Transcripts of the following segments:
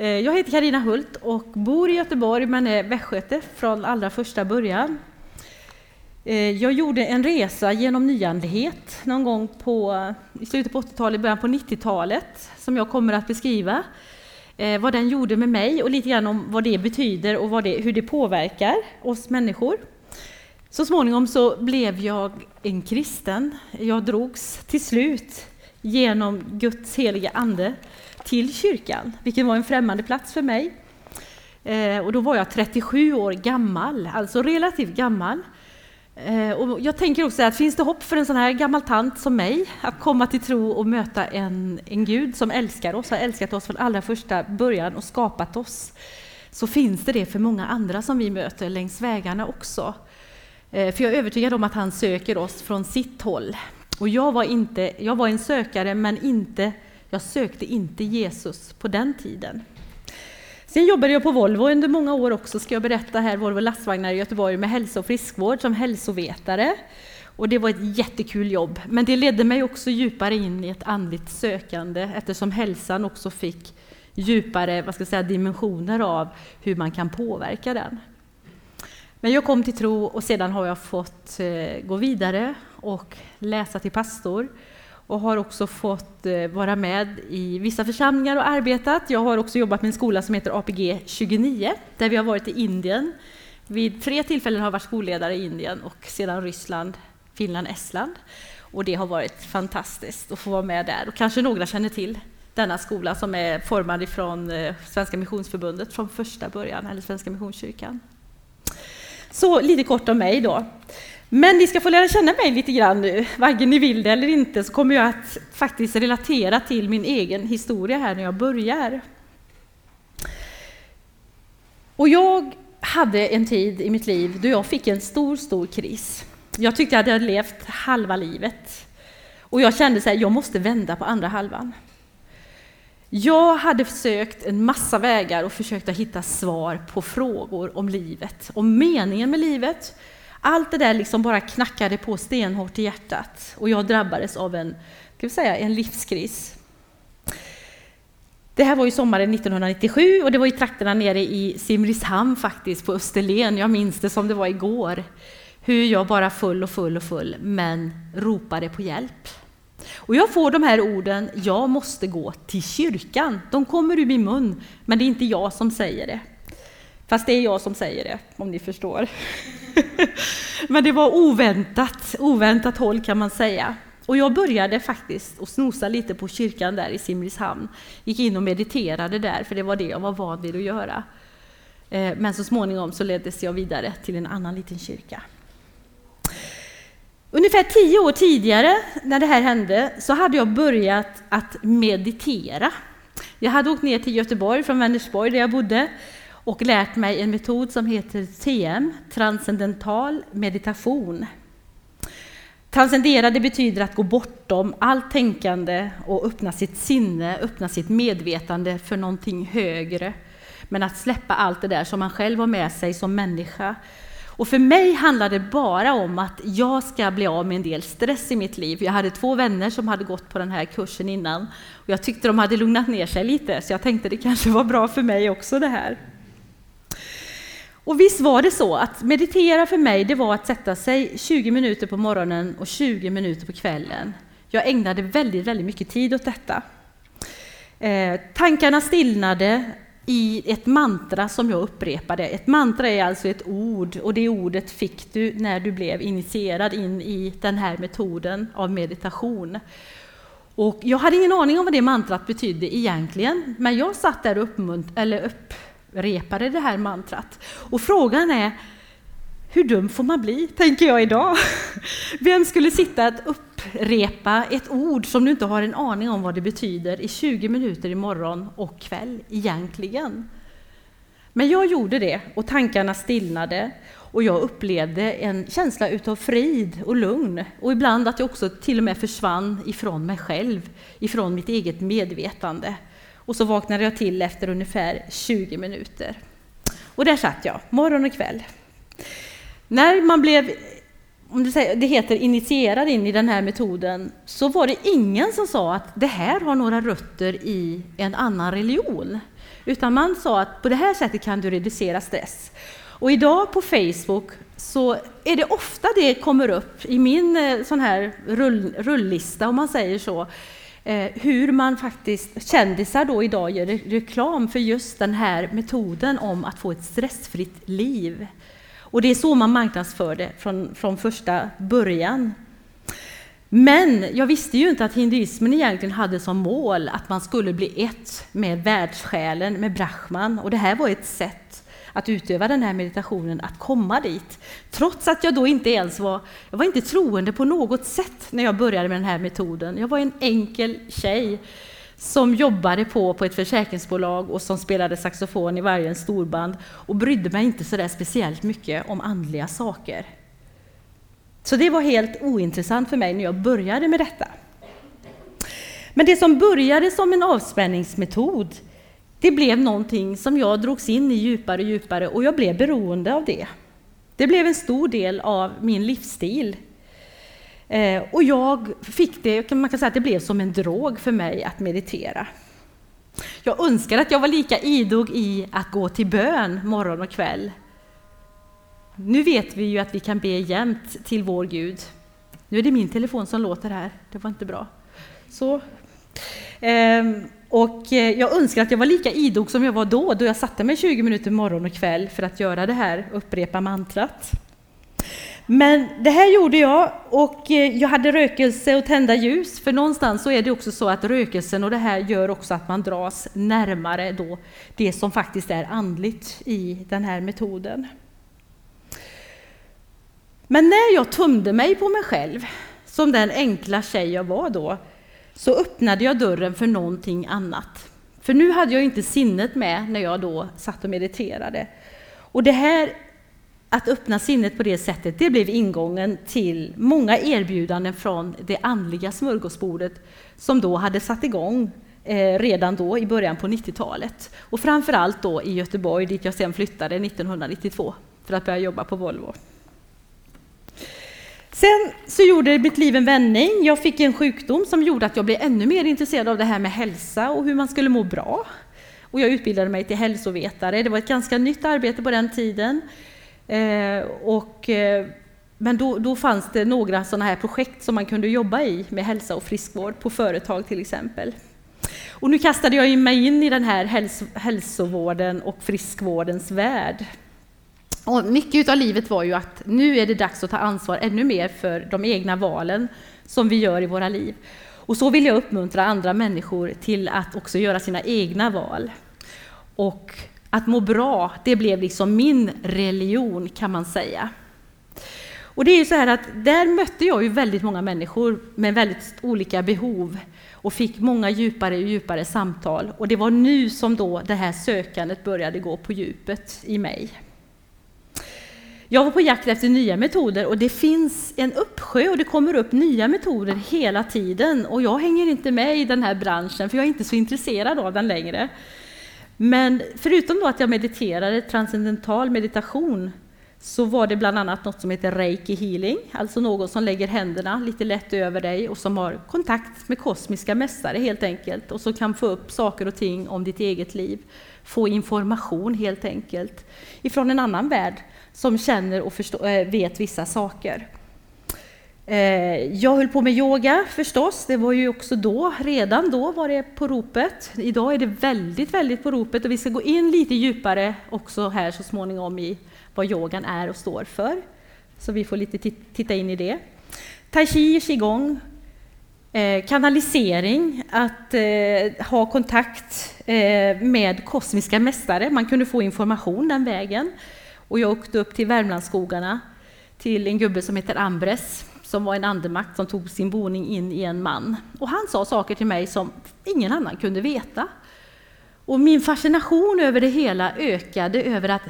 Eh, jag heter Karina Hult och bor i Göteborg men är västgöte från allra första början. Eh, jag gjorde en resa genom nyandlighet någon gång på, i slutet på 80-talet, början på 90-talet som jag kommer att beskriva. Eh, vad den gjorde med mig och lite grann om vad det betyder och vad det, hur det påverkar oss människor. Så småningom så blev jag en kristen. Jag drogs till slut genom Guds heliga ande till kyrkan, vilket var en främmande plats för mig. Eh, och då var jag 37 år gammal, alltså relativt gammal. Eh, och jag tänker också att finns det hopp för en sån här gammal tant som mig att komma till tro och möta en, en Gud som älskar oss, har älskat oss från allra första början och skapat oss, så finns det det för många andra som vi möter längs vägarna också. Eh, för jag är övertygad om att han söker oss från sitt håll. Och jag var, inte, jag var en sökare, men inte, jag sökte inte Jesus på den tiden. Sen jobbade jag på Volvo under många år också, ska jag berätta här, Volvo lastvagnar i Göteborg med hälso och friskvård som hälsovetare. Och det var ett jättekul jobb, men det ledde mig också djupare in i ett andligt sökande eftersom hälsan också fick djupare vad ska jag säga, dimensioner av hur man kan påverka den. Men jag kom till tro och sedan har jag fått eh, gå vidare och läsa till pastor och har också fått eh, vara med i vissa församlingar och arbetat. Jag har också jobbat med en skola som heter APG 29 där vi har varit i Indien. Vid tre tillfällen har jag varit skolledare i Indien och sedan Ryssland, Finland, Estland. Och det har varit fantastiskt att få vara med där. Och kanske några känner till denna skola som är formad ifrån eh, Svenska Missionsförbundet från första början, eller Svenska Missionskyrkan. Så lite kort om mig då. Men ni ska få lära känna mig lite grann nu, varken ni vill det eller inte, så kommer jag att faktiskt relatera till min egen historia här när jag börjar. Och jag hade en tid i mitt liv då jag fick en stor, stor kris. Jag tyckte att jag hade levt halva livet. Och jag kände att jag måste vända på andra halvan. Jag hade försökt en massa vägar och försökt att hitta svar på frågor om livet, om meningen med livet. Allt det där liksom bara knackade på stenhårt i hjärtat och jag drabbades av en, ska vi säga, en livskris. Det här var ju sommaren 1997 och det var i trakterna nere i Simrishamn faktiskt, på Österlen. Jag minns det som det var igår. Hur jag bara full och full och full, men ropade på hjälp. Och jag får de här orden, jag måste gå till kyrkan. De kommer ur min mun, men det är inte jag som säger det. Fast det är jag som säger det, om ni förstår. men det var oväntat, oväntat håll kan man säga. Och jag började faktiskt att snosa lite på kyrkan där i Simrishamn. Gick in och mediterade där, för det var det jag var van vid att göra. Eh, men så småningom så leddes jag vidare till en annan liten kyrka. Ungefär tio år tidigare, när det här hände, så hade jag börjat att meditera. Jag hade åkt ner till Göteborg från Vänersborg, där jag bodde, och lärt mig en metod som heter TM, transcendental meditation. Transcendera det betyder att gå bortom allt tänkande och öppna sitt sinne, öppna sitt medvetande för någonting högre. Men att släppa allt det där som man själv har med sig som människa och för mig handlar det bara om att jag ska bli av med en del stress i mitt liv. Jag hade två vänner som hade gått på den här kursen innan och jag tyckte de hade lugnat ner sig lite, så jag tänkte det kanske var bra för mig också det här. Och visst var det så att meditera för mig, det var att sätta sig 20 minuter på morgonen och 20 minuter på kvällen. Jag ägnade väldigt, väldigt mycket tid åt detta. Eh, tankarna stillnade, i ett mantra som jag upprepade. Ett mantra är alltså ett ord och det ordet fick du när du blev initierad in i den här metoden av meditation. Och jag hade ingen aning om vad det mantrat betydde egentligen, men jag satt där och uppmunt- eller upprepade det här mantrat. Och frågan är, hur dum får man bli, tänker jag idag. Vem skulle sitta att upprepa ett ord som du inte har en aning om vad det betyder i 20 minuter i morgon och kväll egentligen? Men jag gjorde det och tankarna stillnade och jag upplevde en känsla utav frid och lugn och ibland att jag också till och med försvann ifrån mig själv, ifrån mitt eget medvetande. Och så vaknade jag till efter ungefär 20 minuter. Och där satt jag, morgon och kväll. När man blev om det, säger, det heter initierad in i den här metoden, så var det ingen som sa att det här har några rötter i en annan religion. utan man sa att på det här sättet kan du reducera stress. Och idag på Facebook så är det ofta det kommer upp i min eh, sån här rull, rullista, om man säger så, eh, Eh, hur man faktiskt, kändisar då idag gör reklam för just den här metoden om att få ett stressfritt liv. Och det är så man marknadsför det från, från första början. Men jag visste ju inte att hinduismen egentligen hade som mål att man skulle bli ett med världssjälen, med Brahman. Och det här var ett sätt att utöva den här meditationen, att komma dit. Trots att jag då inte ens var, jag var inte troende på något sätt när jag började med den här metoden. Jag var en enkel tjej som jobbade på, på ett försäkringsbolag och som spelade saxofon i varje storband och brydde mig inte så där speciellt mycket om andliga saker. Så det var helt ointressant för mig när jag började med detta. Men det som började som en avspänningsmetod, det blev någonting som jag drogs in i djupare och djupare och jag blev beroende av det. Det blev en stor del av min livsstil. Eh, och jag fick det, man kan säga att det blev som en drog för mig att meditera. Jag önskar att jag var lika idog i att gå till bön morgon och kväll nu vet vi ju att vi kan be jämt till vår Gud. Nu är det min telefon som låter här, det var inte bra. Så. Eh, och eh, jag önskar att jag var lika idog som jag var då, då jag satte mig 20 minuter morgon och kväll för att göra det här, upprepa mantrat. Men det här gjorde jag och eh, jag hade rökelse och tända ljus, för någonstans så är det också så att rökelsen och det här gör också att man dras närmare då det som faktiskt är andligt i den här metoden. Men när jag tömde mig på mig själv, som den enkla tjej jag var då, så öppnade jag dörren för någonting annat. För nu hade jag inte sinnet med när jag då satt och mediterade. Och det här, att öppna sinnet på det sättet, det blev ingången till många erbjudanden från det andliga smörgåsbordet som då hade satt igång eh, redan då i början på 90-talet. Och framförallt då i Göteborg dit jag sen flyttade 1992 för att börja jobba på Volvo. Sen så gjorde mitt liv en vändning. Jag fick en sjukdom som gjorde att jag blev ännu mer intresserad av det här med hälsa och hur man skulle må bra. Och jag utbildade mig till hälsovetare. Det var ett ganska nytt arbete på den tiden. Eh, och, eh, men då, då fanns det några sådana här projekt som man kunde jobba i med hälsa och friskvård på företag till exempel. Och nu kastade jag mig in i den här hälso, hälsovården och friskvårdens värld. Och mycket av livet var ju att nu är det dags att ta ansvar ännu mer för de egna valen som vi gör i våra liv. Och så vill jag uppmuntra andra människor till att också göra sina egna val. Och att må bra, det blev liksom min religion kan man säga. Och det är ju så här att där mötte jag ju väldigt många människor med väldigt olika behov och fick många djupare och djupare samtal. Och det var nu som då det här sökandet började gå på djupet i mig. Jag var på jakt efter nya metoder och det finns en uppsjö och det kommer upp nya metoder hela tiden och jag hänger inte med i den här branschen för jag är inte så intresserad av den längre. Men förutom då att jag mediterade transcendental meditation så var det bland annat något som heter reiki healing, alltså någon som lägger händerna lite lätt över dig och som har kontakt med kosmiska mästare helt enkelt och som kan få upp saker och ting om ditt eget liv. Få information helt enkelt ifrån en annan värld som känner och förstå, eh, vet vissa saker. Eh, jag höll på med yoga förstås, det var ju också då, redan då var det på ropet. Idag är det väldigt, väldigt på ropet och vi ska gå in lite djupare också här så småningom i vad yogan är och står för. Så vi får lite titta in i det. Tai chi, qigong, eh, kanalisering, att ha kontakt med kosmiska mästare. Man kunde få information den vägen. Och jag åkte upp till Värmlandsskogarna till en gubbe som heter Ambres, som var en andemakt som tog sin boning in i en man. Och han sa saker till mig som ingen annan kunde veta. Och min fascination över det hela ökade över att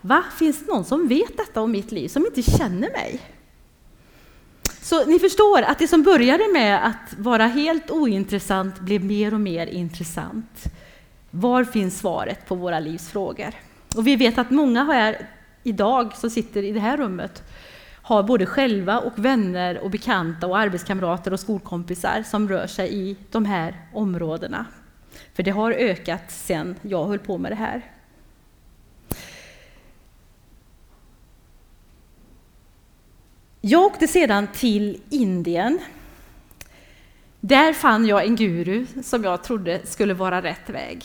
va, finns det någon som vet detta om mitt liv, som inte känner mig? Så ni förstår att det som började med att vara helt ointressant blev mer och mer intressant. Var finns svaret på våra livs frågor? Och vi vet att många här idag som sitter i det här rummet har både själva och vänner och bekanta och arbetskamrater och skolkompisar som rör sig i de här områdena. För det har ökat sedan jag höll på med det här. Jag åkte sedan till Indien. Där fann jag en guru som jag trodde skulle vara rätt väg.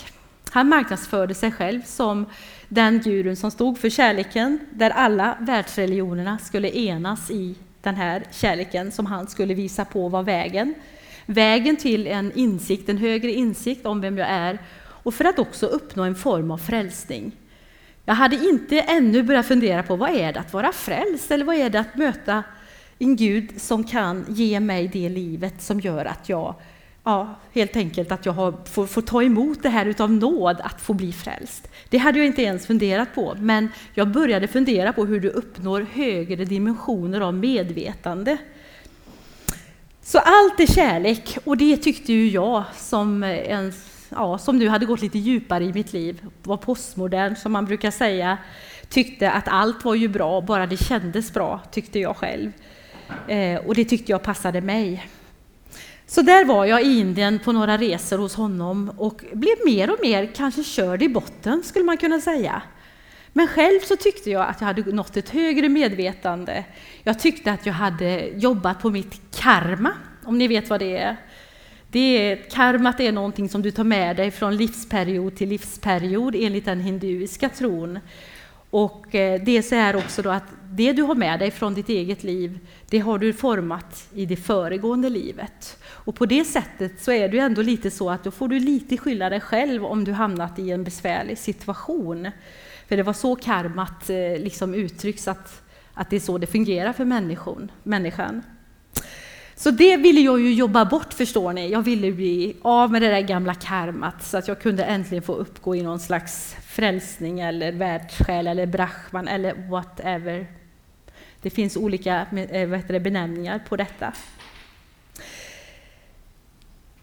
Han marknadsförde sig själv som den gurun som stod för kärleken, där alla världsreligionerna skulle enas i den här kärleken som han skulle visa på var vägen. Vägen till en insikt, en högre insikt om vem jag är och för att också uppnå en form av frälsning. Jag hade inte ännu börjat fundera på vad är det att vara frälst eller vad är det att möta en Gud som kan ge mig det livet som gör att jag ja, helt enkelt att jag har, får, får, ta emot det här utav nåd att få bli frälst. Det hade jag inte ens funderat på, men jag började fundera på hur du uppnår högre dimensioner av medvetande. Så allt är kärlek och det tyckte ju jag som en ja, som nu hade gått lite djupare i mitt liv, var postmodern som man brukar säga, tyckte att allt var ju bra, bara det kändes bra, tyckte jag själv. Eh, och det tyckte jag passade mig. Så där var jag i Indien på några resor hos honom och blev mer och mer kanske körd i botten, skulle man kunna säga. Men själv så tyckte jag att jag hade nått ett högre medvetande. Jag tyckte att jag hade jobbat på mitt karma, om ni vet vad det är. Det är karmat är någonting som du tar med dig från livsperiod till livsperiod enligt den hinduiska tron. Och eh, det är så här också då att det du har med dig från ditt eget liv, det har du format i det föregående livet. Och på det sättet så är det ändå lite så att då får du lite skylla dig själv om du hamnat i en besvärlig situation. För det var så karmat eh, liksom uttrycks, att, att det är så det fungerar för människan. människan. Så det ville jag ju jobba bort, förstår ni. Jag ville bli av med det där gamla karmat så att jag kunde äntligen få uppgå i någon slags frälsning eller världssjäl eller brahman eller whatever. Det finns olika eh, vad heter det, benämningar på detta.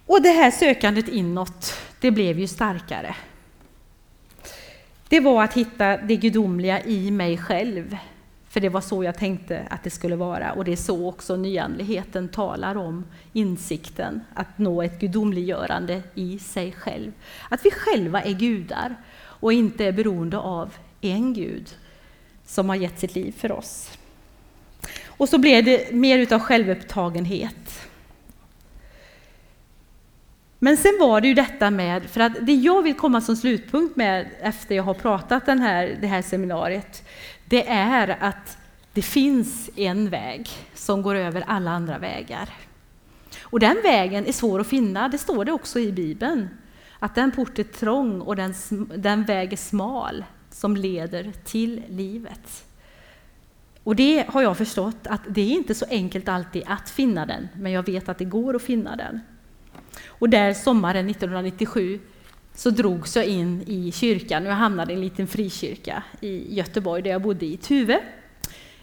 Och det här sökandet inåt, det blev ju starkare. Det var att hitta det gudomliga i mig själv. För det var så jag tänkte att det skulle vara och det är så också nyandligheten talar om insikten att nå ett gudomliggörande i sig själv. Att vi själva är gudar och inte är beroende av en gud som har gett sitt liv för oss. Och så blev det mer utav självupptagenhet. Men sen var det ju detta med, för att det jag vill komma som slutpunkt med efter jag har pratat den här, det här seminariet, det är att det finns en väg som går över alla andra vägar. Och den vägen är svår att finna, det står det också i Bibeln. Att den port är trång och den, den väg är smal som leder till livet. Och det har jag förstått att det är inte så enkelt alltid att finna den, men jag vet att det går att finna den. Och där sommaren 1997 så drogs jag in i kyrkan och jag hamnade i en liten frikyrka i Göteborg där jag bodde i Tuve.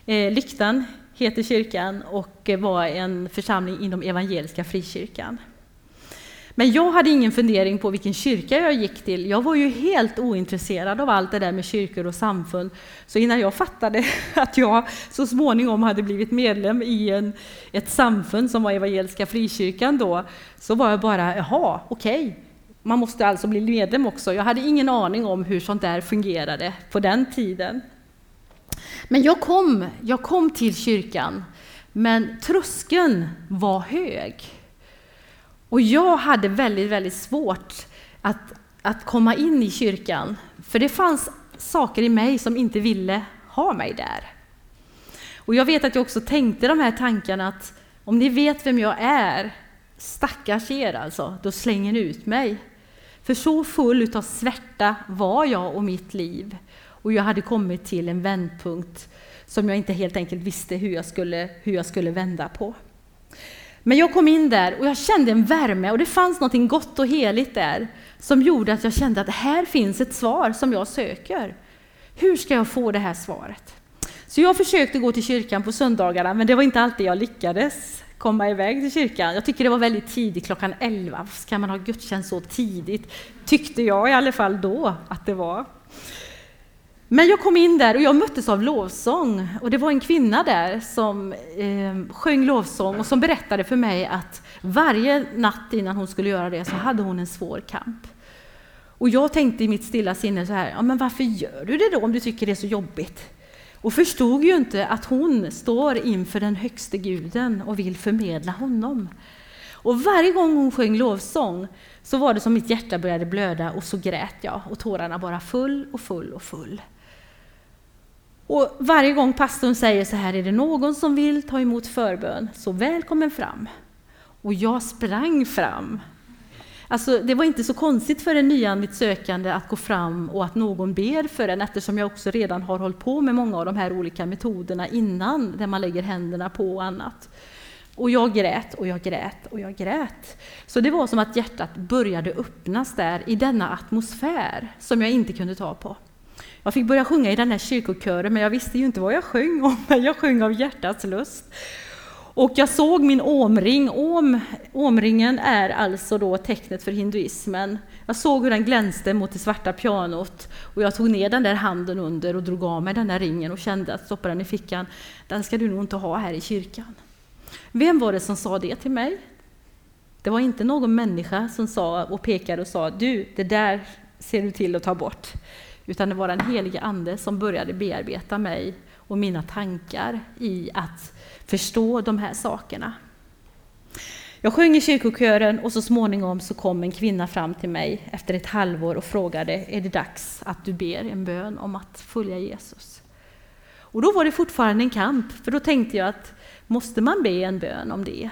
Eh, lyktan heter kyrkan och var en församling inom Evangeliska frikyrkan. Men jag hade ingen fundering på vilken kyrka jag gick till. Jag var ju helt ointresserad av allt det där med kyrkor och samfund. Så innan jag fattade att jag så småningom hade blivit medlem i en, ett samfund som var Evangeliska frikyrkan då, så var jag bara, jaha, okej. Okay. Man måste alltså bli medlem också. Jag hade ingen aning om hur sånt där fungerade på den tiden. Men jag kom, jag kom till kyrkan, men tröskeln var hög. Och jag hade väldigt, väldigt svårt att, att komma in i kyrkan, för det fanns saker i mig som inte ville ha mig där. Och jag vet att jag också tänkte de här tankarna att om ni vet vem jag är, stackars er alltså, då slänger ni ut mig. För så full av svärta var jag och mitt liv. Och jag hade kommit till en vändpunkt som jag inte helt enkelt visste hur jag skulle, hur jag skulle vända på. Men jag kom in där och jag kände en värme och det fanns något gott och heligt där som gjorde att jag kände att här finns ett svar som jag söker. Hur ska jag få det här svaret? Så jag försökte gå till kyrkan på söndagarna, men det var inte alltid jag lyckades komma iväg till kyrkan. Jag tycker det var väldigt tidigt, klockan 11. Ska man ha gudstjänst så tidigt? Tyckte jag i alla fall då att det var. Men jag kom in där och jag möttes av lovsång och det var en kvinna där som eh, sjöng lovsång och som berättade för mig att varje natt innan hon skulle göra det så hade hon en svår kamp. Och jag tänkte i mitt stilla sinne så här, ja men varför gör du det då om du tycker det är så jobbigt? Och förstod ju inte att hon står inför den högste guden och vill förmedla honom. Och varje gång hon sjöng lovsång så var det som mitt hjärta började blöda och så grät jag och tårarna bara full och full och full. Och varje gång pastorn säger så här, är det någon som vill ta emot förbön, så välkommen fram. Och jag sprang fram. Alltså, det var inte så konstigt för en nyandligt sökande att gå fram och att någon ber för en eftersom jag också redan har hållit på med många av de här olika metoderna innan, där man lägger händerna på och annat. Och jag grät och jag grät och jag grät. Så det var som att hjärtat började öppnas där i denna atmosfär som jag inte kunde ta på. Jag fick börja sjunga i den här kyrkokören, men jag visste ju inte vad jag sjöng om, men jag sjöng av hjärtats lust. Och jag såg min åmring. Om, åmringen är alltså då tecknet för hinduismen. Jag såg hur den glänste mot det svarta pianot och jag tog ner den där handen under och drog av mig den där ringen och kände att stoppa den i fickan. Den ska du nog inte ha här i kyrkan. Vem var det som sa det till mig? Det var inte någon människa som sa och pekade och sa du, det där ser du till att ta bort. Utan det var den helige Ande som började bearbeta mig och mina tankar i att förstå de här sakerna. Jag sjöng i kyrkokören och så småningom så kom en kvinna fram till mig efter ett halvår och frågade, är det dags att du ber en bön om att följa Jesus? Och då var det fortfarande en kamp, för då tänkte jag att måste man be en bön om det?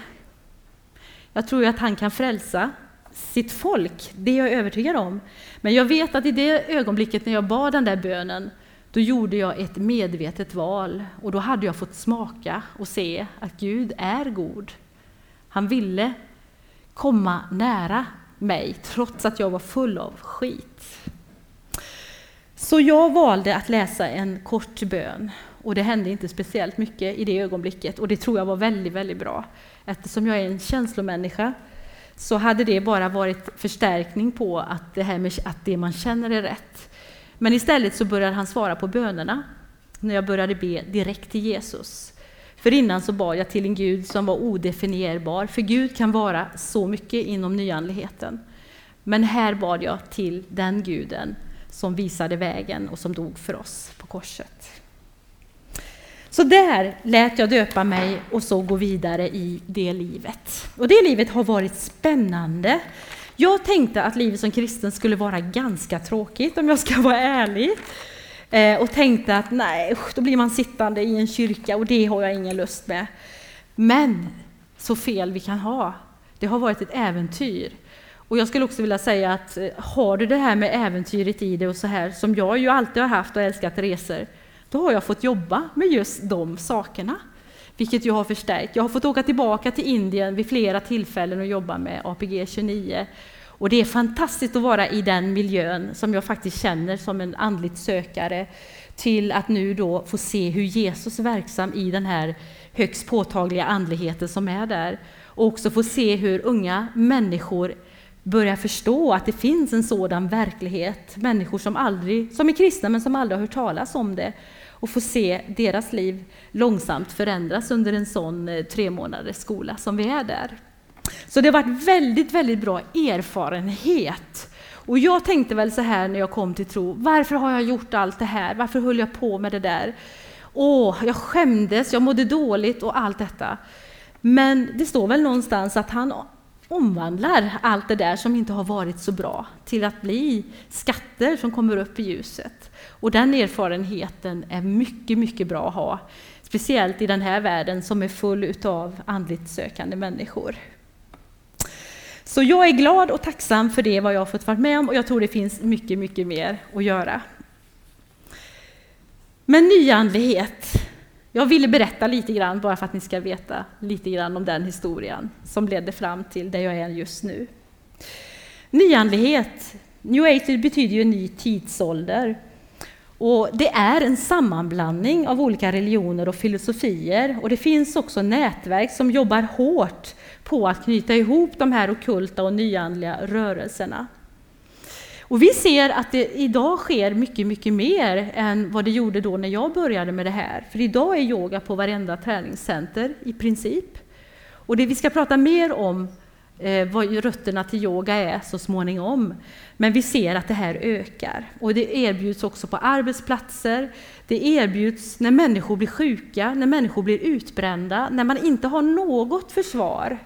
Jag tror ju att han kan frälsa sitt folk, det är jag övertygad om. Men jag vet att i det ögonblicket när jag bad den där bönen, då gjorde jag ett medvetet val och då hade jag fått smaka och se att Gud är god. Han ville komma nära mig trots att jag var full av skit. Så jag valde att läsa en kort bön och det hände inte speciellt mycket i det ögonblicket och det tror jag var väldigt, väldigt bra. Eftersom jag är en känslomänniska så hade det bara varit förstärkning på att det, här med, att det man känner är rätt. Men istället så började han svara på bönerna när jag började be direkt till Jesus. För innan så bad jag till en Gud som var odefinierbar, för Gud kan vara så mycket inom nyandligheten. Men här bad jag till den guden som visade vägen och som dog för oss på korset. Så där lät jag döpa mig och så gå vidare i det livet. Och det livet har varit spännande. Jag tänkte att livet som kristen skulle vara ganska tråkigt om jag ska vara ärlig. Eh, och tänkte att nej, då blir man sittande i en kyrka och det har jag ingen lust med. Men så fel vi kan ha. Det har varit ett äventyr. Och jag skulle också vilja säga att eh, har du det här med äventyret i dig och så här, som jag ju alltid har haft och älskat resor, då har jag fått jobba med just de sakerna. Vilket jag har förstärkt. Jag har fått åka tillbaka till Indien vid flera tillfällen och jobba med APG 29. Och det är fantastiskt att vara i den miljön som jag faktiskt känner som en andligt sökare till att nu då få se hur Jesus är verksam i den här högst påtagliga andligheten som är där. Och också få se hur unga människor börjar förstå att det finns en sådan verklighet. Människor som, aldrig, som är kristna men som aldrig har hört talas om det och få se deras liv långsamt förändras under en sån eh, tre månaders skola som vi är där. Så det har varit väldigt, väldigt bra erfarenhet. Och jag tänkte väl så här när jag kom till tro, varför har jag gjort allt det här? Varför höll jag på med det där? Åh, jag skämdes, jag mådde dåligt och allt detta. Men det står väl någonstans att han omvandlar allt det där som inte har varit så bra till att bli skatter som kommer upp i ljuset. Och den erfarenheten är mycket, mycket bra att ha. Speciellt i den här världen som är full av andligt sökande människor. Så jag är glad och tacksam för det, vad jag har fått vara med om, och jag tror det finns mycket, mycket mer att göra. Men nyandlighet, jag ville berätta lite grann, bara för att ni ska veta lite grann om den historien som ledde fram till där jag är just nu. Nyandlighet, New Age betyder ju ny tidsålder. Och det är en sammanblandning av olika religioner och filosofier och det finns också nätverk som jobbar hårt på att knyta ihop de här okulta och nyandliga rörelserna. Och vi ser att det idag sker mycket, mycket mer än vad det gjorde då när jag började med det här. För idag är yoga på varenda träningscenter i princip. Och det vi ska prata mer om eh, vad rötterna till yoga är så småningom. Men vi ser att det här ökar. Och det erbjuds också på arbetsplatser. Det erbjuds när människor blir sjuka, när människor blir utbrända, när man inte har något försvar.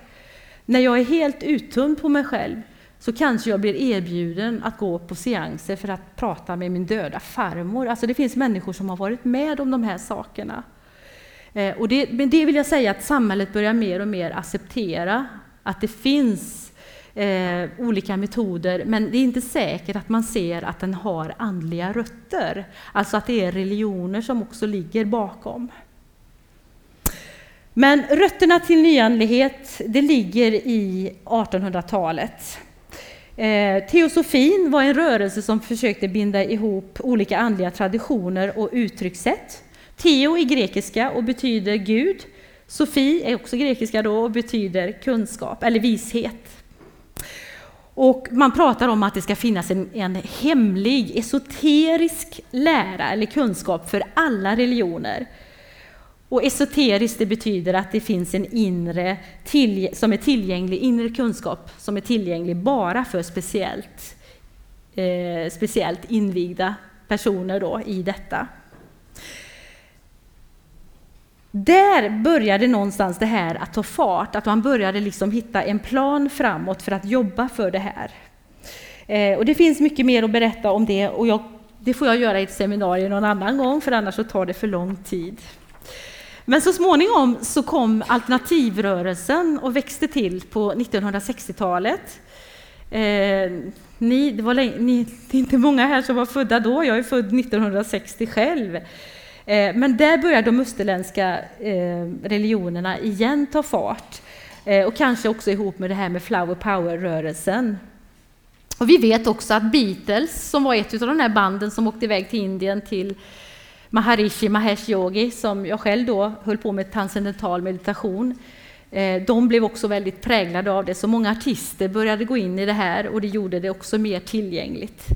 När jag är helt uttömd på mig själv så kanske jag blir erbjuden att gå på seanser för att prata med min döda farmor. Alltså det finns människor som har varit med om de här sakerna. Eh, och det, men det vill jag säga att samhället börjar mer och mer acceptera att det finns eh, olika metoder, men det är inte säkert att man ser att den har andliga rötter. Alltså att det är religioner som också ligger bakom. Men rötterna till nyandlighet, det ligger i 1800-talet. Eh, teosofin var en rörelse som försökte binda ihop olika andliga traditioner och uttryckssätt. Teo är grekiska och betyder Gud. Sofi är också grekiska då och betyder kunskap eller vishet. Och man pratar om att det ska finnas en, en hemlig, esoterisk lära eller kunskap för alla religioner. Och esoteriskt det betyder att det finns en inre till, som är tillgänglig, inre kunskap som är tillgänglig bara för speciellt, eh, speciellt invigda personer då i detta. Där började någonstans det här att ta fart, att man började liksom hitta en plan framåt för att jobba för det här. Eh, och det finns mycket mer att berätta om det och jag, det får jag göra i ett seminarium någon annan gång för annars så tar det för lång tid. Men så småningom så kom alternativrörelsen och växte till på 1960-talet. Eh, ni, det, var länge, ni, det är inte många här som var födda då, jag är född 1960 själv. Eh, men där började de österländska eh, religionerna igen ta fart. Eh, och kanske också ihop med det här med flower power-rörelsen. Och vi vet också att Beatles, som var ett av de här banden som åkte iväg till Indien till Maharishi Mahesh Yogi, som jag själv då höll på med transcendental meditation, eh, de blev också väldigt präglade av det, så många artister började gå in i det här och det gjorde det också mer tillgängligt.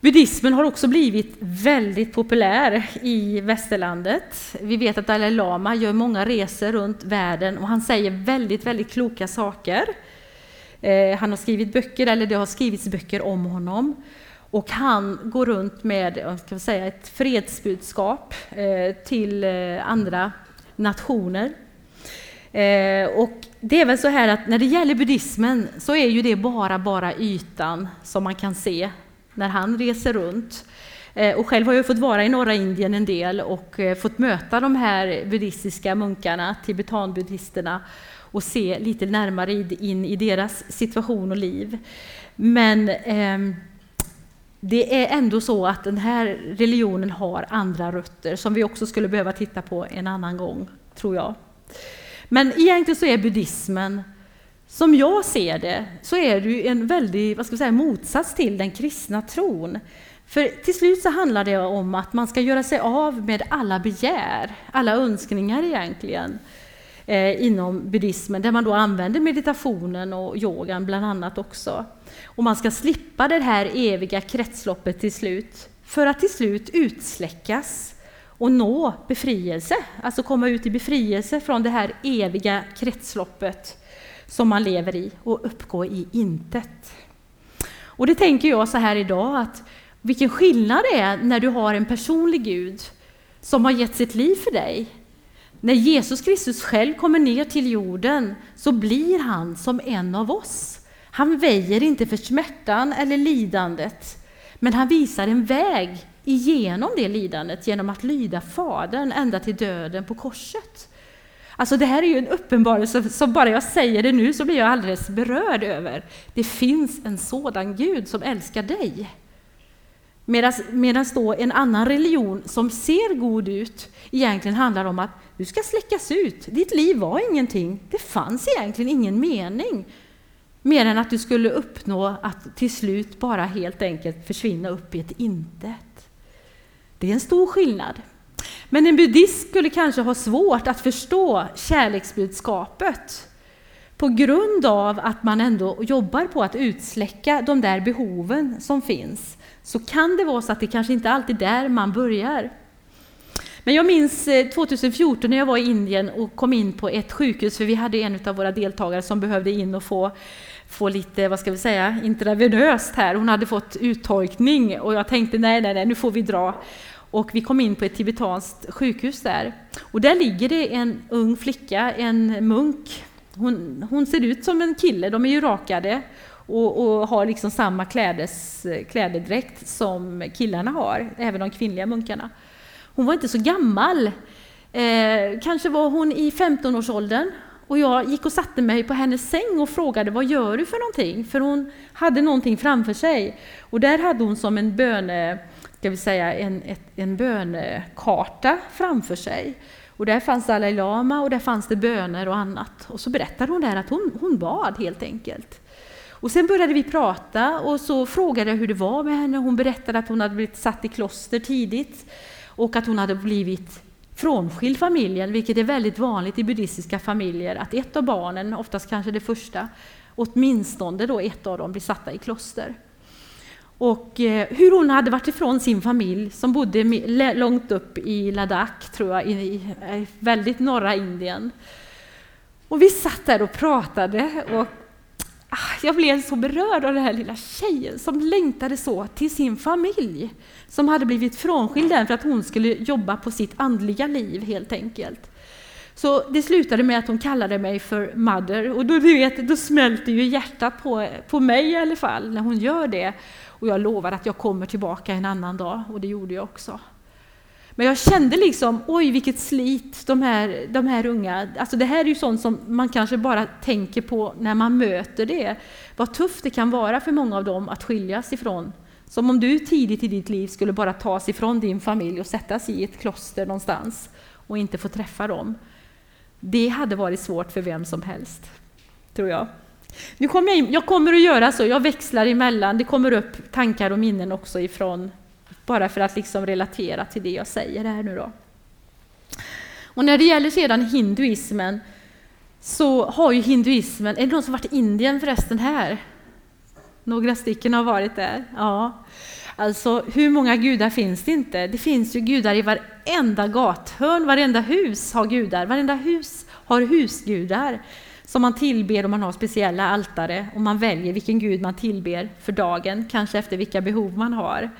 Buddhismen har också blivit väldigt populär i västerlandet. Vi vet att Dalai Lama gör många resor runt världen och han säger väldigt, väldigt kloka saker. Eh, han har skrivit böcker, eller det har skrivits böcker om honom. Och han går runt med ska säga, ett fredsbudskap eh, till eh, andra nationer. Eh, och det är väl så här att när det gäller buddhismen så är ju det bara, bara ytan som man kan se när han reser runt. Eh, och själv har jag fått vara i norra Indien en del och eh, fått möta de här buddhistiska munkarna, tibetanbuddhisterna, och se lite närmare in i deras situation och liv. Men eh, det är ändå så att den här religionen har andra rötter som vi också skulle behöva titta på en annan gång, tror jag. Men egentligen så är buddhismen som jag ser det så är det en väldig vad ska säga, motsats till den kristna tron. För till slut så handlar det om att man ska göra sig av med alla begär, alla önskningar egentligen, eh, inom buddhismen, där man då använder meditationen och yogan bland annat också. Och man ska slippa det här eviga kretsloppet till slut, för att till slut utsläckas och nå befrielse, alltså komma ut i befrielse från det här eviga kretsloppet som man lever i och uppgå i intet. Och det tänker jag så här idag att vilken skillnad det är när du har en personlig Gud som har gett sitt liv för dig. När Jesus Kristus själv kommer ner till jorden så blir han som en av oss. Han väjer inte för smärtan eller lidandet, men han visar en väg igenom det lidandet genom att lyda Fadern ända till döden på korset. Alltså det här är ju en uppenbarelse som bara jag säger det nu så blir jag alldeles berörd över. Det finns en sådan Gud som älskar dig. Medan då en annan religion som ser god ut egentligen handlar om att du ska släckas ut. Ditt liv var ingenting. Det fanns egentligen ingen mening. Mer än att du skulle uppnå att till slut bara helt enkelt försvinna upp i ett intet. Det är en stor skillnad. Men en buddhist skulle kanske ha svårt att förstå kärleksbudskapet på grund av att man ändå jobbar på att utsläcka de där behoven som finns. Så kan det vara så att det kanske inte alltid är där man börjar. Men jag minns eh, 2014 när jag var i Indien och kom in på ett sjukhus, för vi hade en av våra deltagare som behövde in och få, få lite, vad ska vi säga, intravenöst här. Hon hade fått uttorkning och jag tänkte nej, nej, nej, nu får vi dra. Och vi kom in på ett tibetanskt sjukhus där. Och där ligger det en ung flicka, en munk. Hon, hon ser ut som en kille, de är ju rakade och, och har liksom samma klädes, klädedräkt som killarna har, även de kvinnliga munkarna. Hon var inte så gammal. Eh, kanske var hon i 15-årsåldern. Och jag gick och satte mig på hennes säng och frågade vad gör du för någonting? För hon hade någonting framför sig. Och där hade hon som en böne, ska vi säga, en, ett, en bönekarta framför sig. Och där fanns Dalai Lama och där fanns det böner och annat. Och så berättade hon där att hon, hon bad helt enkelt. Och sen började vi prata och så frågade jag hur det var med henne. Hon berättade att hon hade blivit satt i kloster tidigt och att hon hade blivit frånskild familjen, vilket är väldigt vanligt i buddhistiska familjer, att ett av barnen, oftast kanske det första, åtminstone då ett av dem blir satta i kloster. Och eh, hur hon hade varit ifrån sin familj som bodde långt upp i Ladakh, tror jag, i väldigt norra Indien. Och vi satt där och pratade och Ah, jag blev så berörd av den här lilla tjejen som längtade så till sin familj, som hade blivit frånskild för att hon skulle jobba på sitt andliga liv helt enkelt. Så det slutade med att hon kallade mig för mother och då, du vet, då smälter ju hjärtat på, på mig i alla fall när hon gör det. Och jag lovar att jag kommer tillbaka en annan dag och det gjorde jag också. Men jag kände liksom, oj vilket slit de här, de här unga, alltså det här är ju sånt som man kanske bara tänker på när man möter det. Vad tufft det kan vara för många av dem att skiljas ifrån. Som om du tidigt i ditt liv skulle bara tas ifrån din familj och sättas i ett kloster någonstans och inte få träffa dem. Det hade varit svårt för vem som helst, tror jag. Nu kommer jag, in, jag kommer att göra så, jag växlar emellan, det kommer upp tankar och minnen också ifrån bara för att liksom relatera till det jag säger här nu då. Och när det gäller sedan hinduismen så har ju hinduismen, är det någon som varit i Indien förresten här? Några stycken har varit där. Ja. Alltså, hur många gudar finns det inte? Det finns ju gudar i varenda gathörn, varenda hus har gudar, varenda hus har husgudar som man tillber och man har speciella altare och man väljer vilken gud man tillber för dagen, kanske efter vilka behov man har.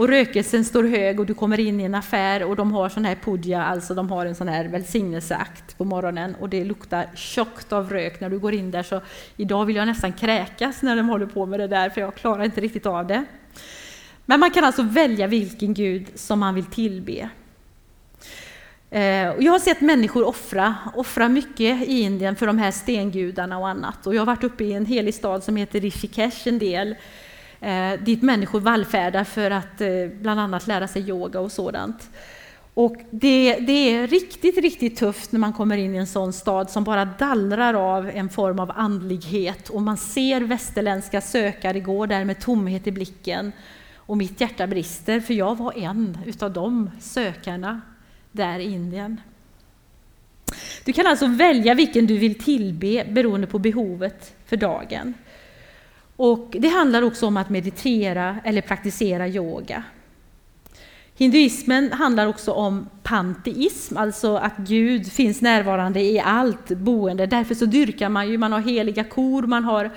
Och rökelsen står hög och du kommer in i en affär och de har sån här puja, alltså de har en sån här välsignelseakt på morgonen och det luktar tjockt av rök när du går in där så idag vill jag nästan kräkas när de håller på med det där för jag klarar inte riktigt av det. Men man kan alltså välja vilken gud som man vill tillbe. Eh, jag har sett människor offra, offra mycket i Indien för de här stengudarna och annat. Och jag har varit uppe i en helig stad som heter Rishikesh en del eh, dit människor vallfärdar för att eh, bland annat lära sig yoga och sådant. Och det, det, är riktigt, riktigt tufft när man kommer in i en sån stad som bara dallrar av en form av andlighet och man ser västerländska sökare gå där med tomhet i blicken. Och mitt hjärta brister, för jag var en utav de sökarna där i Indien. Du kan alltså välja vilken du vill tillbe beroende på behovet för dagen. Och det handlar också om att meditera eller praktisera yoga. Hinduismen handlar också om panteism, alltså att Gud finns närvarande i allt boende. Därför så dyrkar man ju, man har heliga kor, man har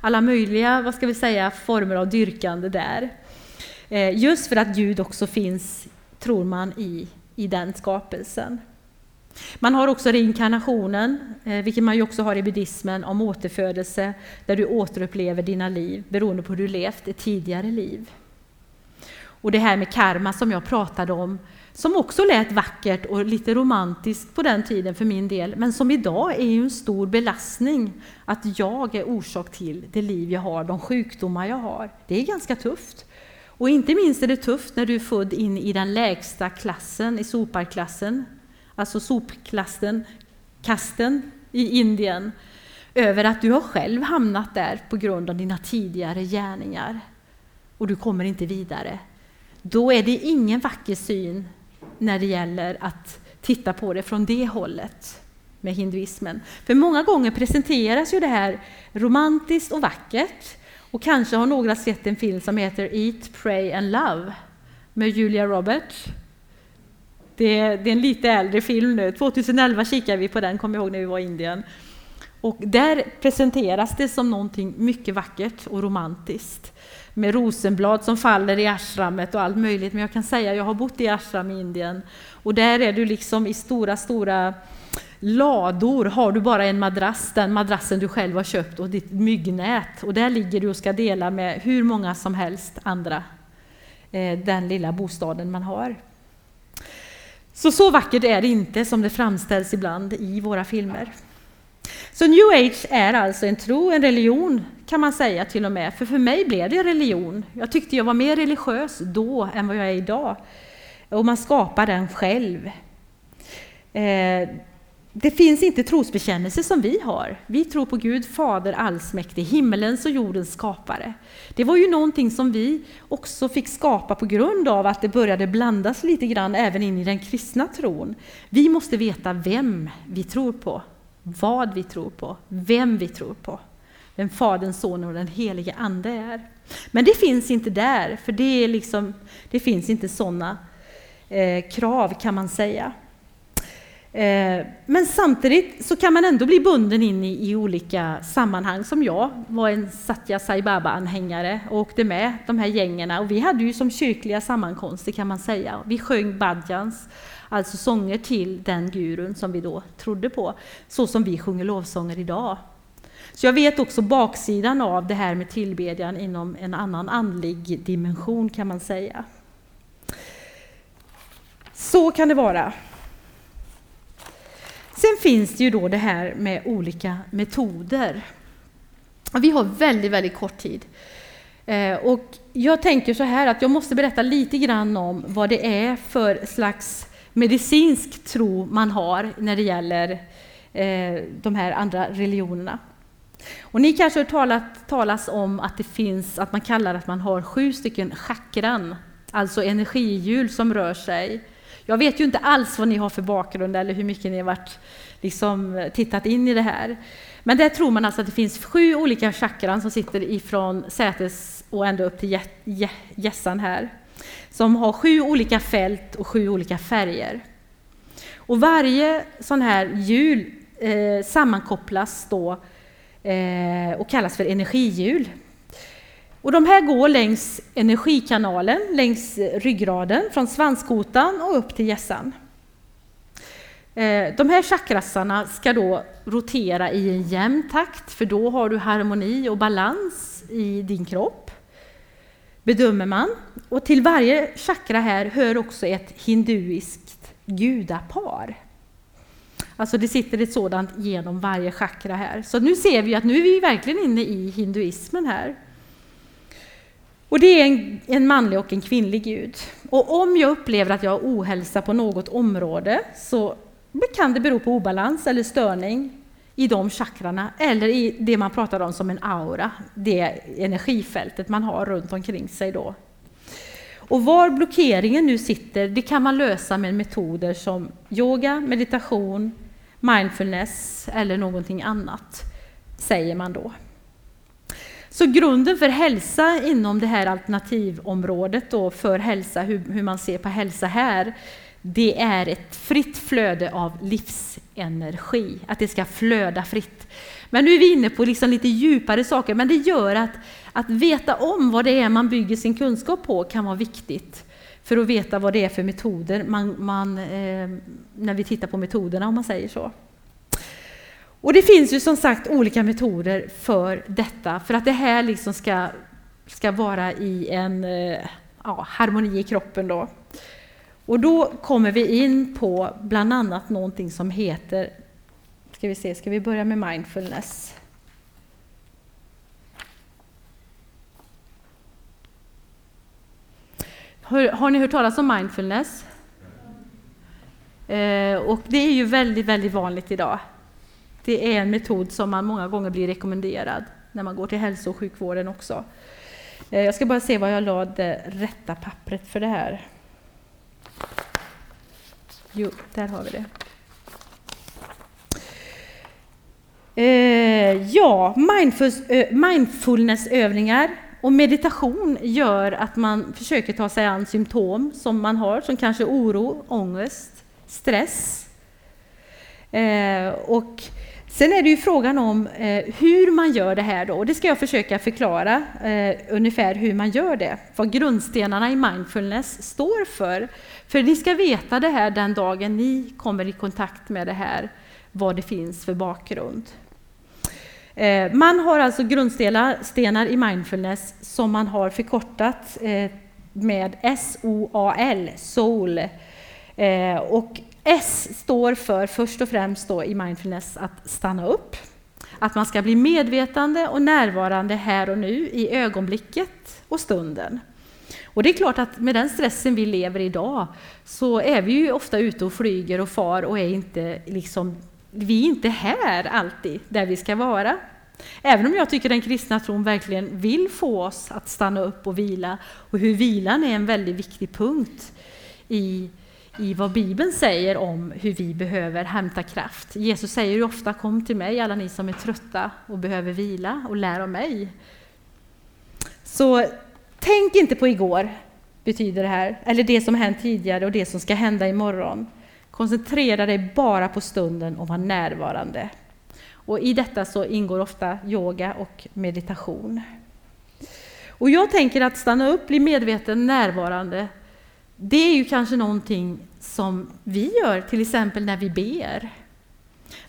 alla möjliga, vad ska vi säga, former av dyrkande där. Eh, just för att Gud också finns, tror man, i, i den skapelsen. Man har också reinkarnationen, eh, vilket man ju också har i buddhismen, om återfödelse, där du återupplever dina liv beroende på hur du levt ett tidigare liv. Och det här med karma som jag pratade om, som också lät vackert och lite romantiskt på den tiden för min del, men som idag är ju en stor belastning att jag är orsak till det liv jag har, de sjukdomar jag har. Det är ganska tufft. Och inte minst är det tufft när du är född in i den lägsta klassen, i soparklassen, alltså sopklasten, kasten i Indien, över att du har själv hamnat där på grund av dina tidigare gärningar och du kommer inte vidare. Då är det ingen vacker syn när det gäller att titta på det från det hållet med hinduismen. För många gånger presenteras ju det här romantiskt och vackert. Och kanske har några sett en film som heter Eat, Pray and Love med Julia Roberts. Det är, det är en lite äldre film nu. 2011 kikade vi på den, kommer jag ihåg när vi var i Indien. Och där presenteras det som någonting mycket vackert och romantiskt. Med rosenblad som faller i ashramet och allt möjligt. Men jag kan säga, jag har bott i ashram i Indien. Och där är du liksom i stora, stora lador har du bara en madrass, den madrassen du själv har köpt och ditt myggnät. Och där ligger du och ska dela med hur många som helst andra. Eh, den lilla bostaden man har. Så så vackert är det inte som det framställs ibland i våra filmer. Så new age är alltså en tro, en religion kan man säga till och med. För för mig blev det religion. Jag tyckte jag var mer religiös då än vad jag är idag. Och man skapar den själv. Eh, det finns inte trosbekännelse som vi har. Vi tror på Gud, Fader allsmäktig, himmelens och jordens skapare. Det var ju någonting som vi också fick skapa på grund av att det började blandas lite grann även in i den kristna tron. Vi måste veta vem vi tror på, vad vi tror på, vem vi tror på. Vem Fadern, Sonen och den helige Ande är. Men det finns inte där, för det, är liksom, det finns inte sådana eh, krav kan man säga. Eh, men samtidigt så kan man ändå bli bunden in i, i olika sammanhang. Som jag var en Satya Sai Baba-anhängare och åkte med de här gängerna. Och vi hade ju som kyrkliga sammankomster kan man säga. Vi sjöng badjans, alltså sånger till den gurun som vi då trodde på. Så som vi sjunger lovsånger idag. Så jag vet också baksidan av det här med tillbedjan inom en annan andlig dimension kan man säga. Så kan det vara. Sen finns det ju då det här med olika metoder. Vi har väldigt, väldigt kort tid. Eh, och jag tänker så här att jag måste berätta lite grann om vad det är för slags medicinsk tro man har när det gäller eh, de här andra religionerna. Och ni kanske har talat talas om att det finns, att man kallar att man har sju stycken chakran, alltså energihjul som rör sig. Jag vet ju inte alls vad ni har för bakgrund eller hur mycket ni har varit, liksom, tittat in i det här. Men där tror man alltså att det finns sju olika chakran som sitter ifrån sätes och ända upp till gässan här. Som har sju olika fält och sju olika färger. Och varje sån här hjul eh, sammankopplas då eh, och kallas för energihjul. Och de här går längs energikanalen, längs ryggraden, från svanskotan och upp till hjässan. Eh, de här chakrasarna ska då rotera i en jämn takt, för då har du harmoni och balans i din kropp, bedömer man. Och till varje chakra här hör också ett hinduiskt gudapar. Alltså det sitter ett sådant genom varje chakra här. Så nu ser vi att nu är vi verkligen inne i hinduismen här. Och det är en, en, manlig och en kvinnlig gud. Och om jag upplever att jag har ohälsa på något område så kan det bero på obalans eller störning i de chakrarna eller i det man pratar om som en aura, det energifältet man har runt omkring sig då. Och var blockeringen nu sitter, det kan man lösa med metoder som yoga, meditation, mindfulness eller någonting annat, säger man då. Så grunden för hälsa inom det här alternativområdet då för hälsa, hur, hur man ser på hälsa här, det är ett fritt flöde av livsenergi, att det ska flöda fritt. Men nu är vi inne på liksom lite djupare saker, men det gör att, att veta om vad det är man bygger sin kunskap på kan vara viktigt för att veta vad det är för metoder man, man eh, när vi tittar på metoderna om man säger så. Och det finns ju som sagt olika metoder för detta, för att det här liksom ska, ska vara i en eh, ja, harmoni i kroppen. Då. Och då kommer vi in på bland annat någonting som heter, ska vi se, ska vi börja med mindfulness? Har, har ni hört talas om mindfulness? Eh, och det är ju väldigt, väldigt vanligt idag. Det är en metod som man många gånger blir rekommenderad när man går till hälso och sjukvården också. Eh, jag ska bara se vad jag la det rätta pappret för det här. Jo, där har vi det. Eh, ja, mindfulnessövningar Och meditation gör att man försöker ta sig an symptom som man har, som kanske oro, ångest, stress. Eh, och sen är det ju frågan om eh, hur man gör det här då, och det ska jag försöka förklara eh, ungefär hur man gör det, vad grundstenarna i mindfulness står för. För ni ska veta det här den dagen ni kommer i kontakt med det här, vad det finns för bakgrund. Eh, man har alltså grundstenar i mindfulness som man har förkortat eh, med S-O-A-L, soul. Eh, och S står för först och främst då i mindfulness att stanna upp. Att man ska bli medvetande och närvarande här och nu i ögonblicket och stunden. Och det är klart att med den stressen vi lever idag så är vi ju ofta ute och flyger och far och är inte liksom, vi är inte här alltid där vi ska vara. Även om jag tycker den kristna tron verkligen vill få oss att stanna upp och vila och hur vilan är en väldigt viktig punkt i, i vad Bibeln säger om hur vi behöver hämta kraft. Jesus säger ju ofta kom till mig alla ni som är trötta och behöver vila och lär av mig. Så tänk inte på igår, betyder det här, eller det som hänt tidigare och det som ska hända imorgon. Koncentrera dig bara på stunden och var närvarande. Och I detta så ingår ofta yoga och meditation. Och jag tänker att stanna upp, bli medveten, närvarande, det är ju kanske någonting som vi gör, till exempel när vi ber.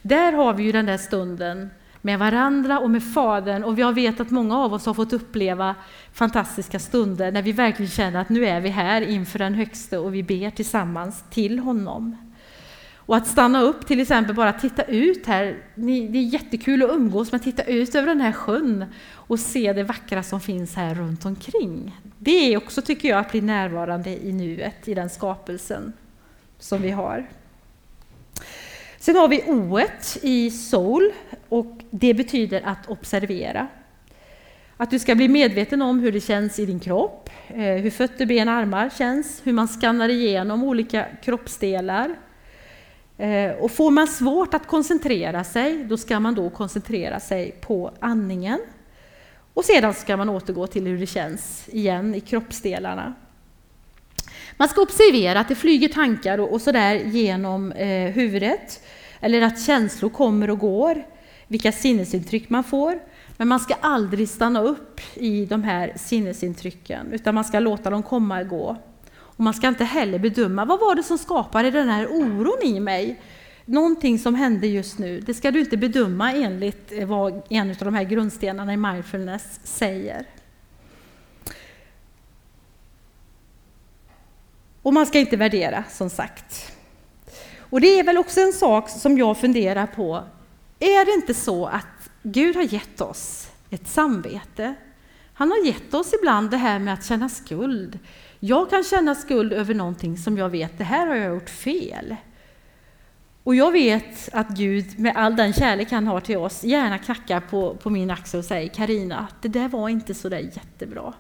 Där har vi ju den där stunden med varandra och med Fadern. Och jag vet att många av oss har fått uppleva fantastiska stunder när vi verkligen känner att nu är vi här inför den högste och vi ber tillsammans till honom. Och att stanna upp, till exempel bara titta ut här. Det är jättekul att umgås, men titta ut över den här sjön och se det vackra som finns här runt omkring. Det är också, tycker jag, att bli närvarande i nuet, i den skapelsen som vi har. Sen har vi O i soul och det betyder att observera. Att du ska bli medveten om hur det känns i din kropp, eh, hur fötter, ben, armar känns, hur man skannar igenom olika kroppsdelar, eh, och får man svårt att koncentrera sig, då ska man då koncentrera sig på andningen. Och sedan ska man återgå till hur det känns igen i kroppsdelarna. Man ska observera att det flyger tankar och, och sådär genom eh, huvudet, eller att känslor kommer och går, vilka sinnesintryck man får. Men man ska aldrig stanna upp i de här sinnesintrycken, utan man ska låta dem komma och gå. Och man ska inte heller bedöma vad var det som skapade den här oron i mig. Någonting som hände just nu, det ska du inte bedöma enligt eh, vad en av de här grundstenarna i mindfulness säger. Och man ska inte värdera, som sagt. Och det är väl också en sak som jag funderar på. Är det inte så att Gud har gett oss ett samvete? Han har gett oss ibland det här med att känna skuld. Jag kan känna skuld över någonting som jag vet, det här har jag gjort fel. Och jag vet att Gud med all den kärlek han har till oss gärna knackar på, på min axel och säger Karina, det där var inte så där jättebra.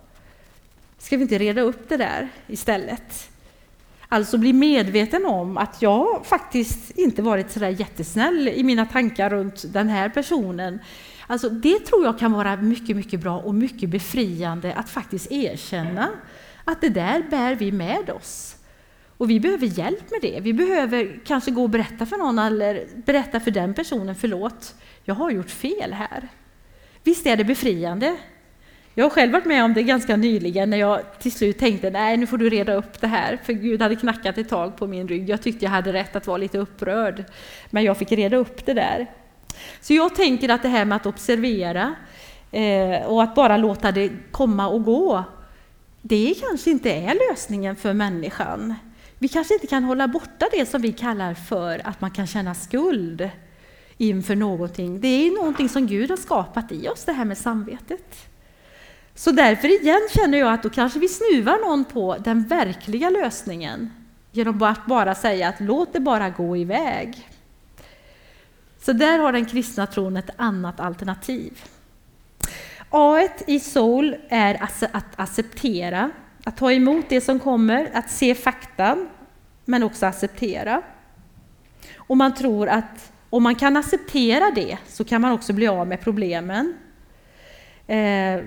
Ska vi inte reda upp det där istället? Alltså bli medveten om att jag faktiskt inte varit så där jättesnäll i mina tankar runt den här personen. Alltså det tror jag kan vara mycket, mycket bra och mycket befriande att faktiskt erkänna att det där bär vi med oss. Och vi behöver hjälp med det. Vi behöver kanske gå och berätta för någon eller berätta för den personen, förlåt, jag har gjort fel här. Visst är det befriande? Jag har själv varit med om det ganska nyligen när jag till slut tänkte, nej nu får du reda upp det här, för Gud hade knackat ett tag på min rygg. Jag tyckte jag hade rätt att vara lite upprörd, men jag fick reda upp det där. Så jag tänker att det här med att observera eh, och att bara låta det komma och gå, det kanske inte är lösningen för människan. Vi kanske inte kan hålla borta det som vi kallar för att man kan känna skuld inför någonting. Det är någonting som Gud har skapat i oss, det här med samvetet. Så därför igen känner jag att då kanske vi snuvar någon på den verkliga lösningen genom att bara säga att låt det bara gå iväg. Så där har den kristna tron ett annat alternativ. A i soul är att acceptera, att ta emot det som kommer, att se faktan, men också acceptera. Och man tror att om man kan acceptera det så kan man också bli av med problemen. Eh,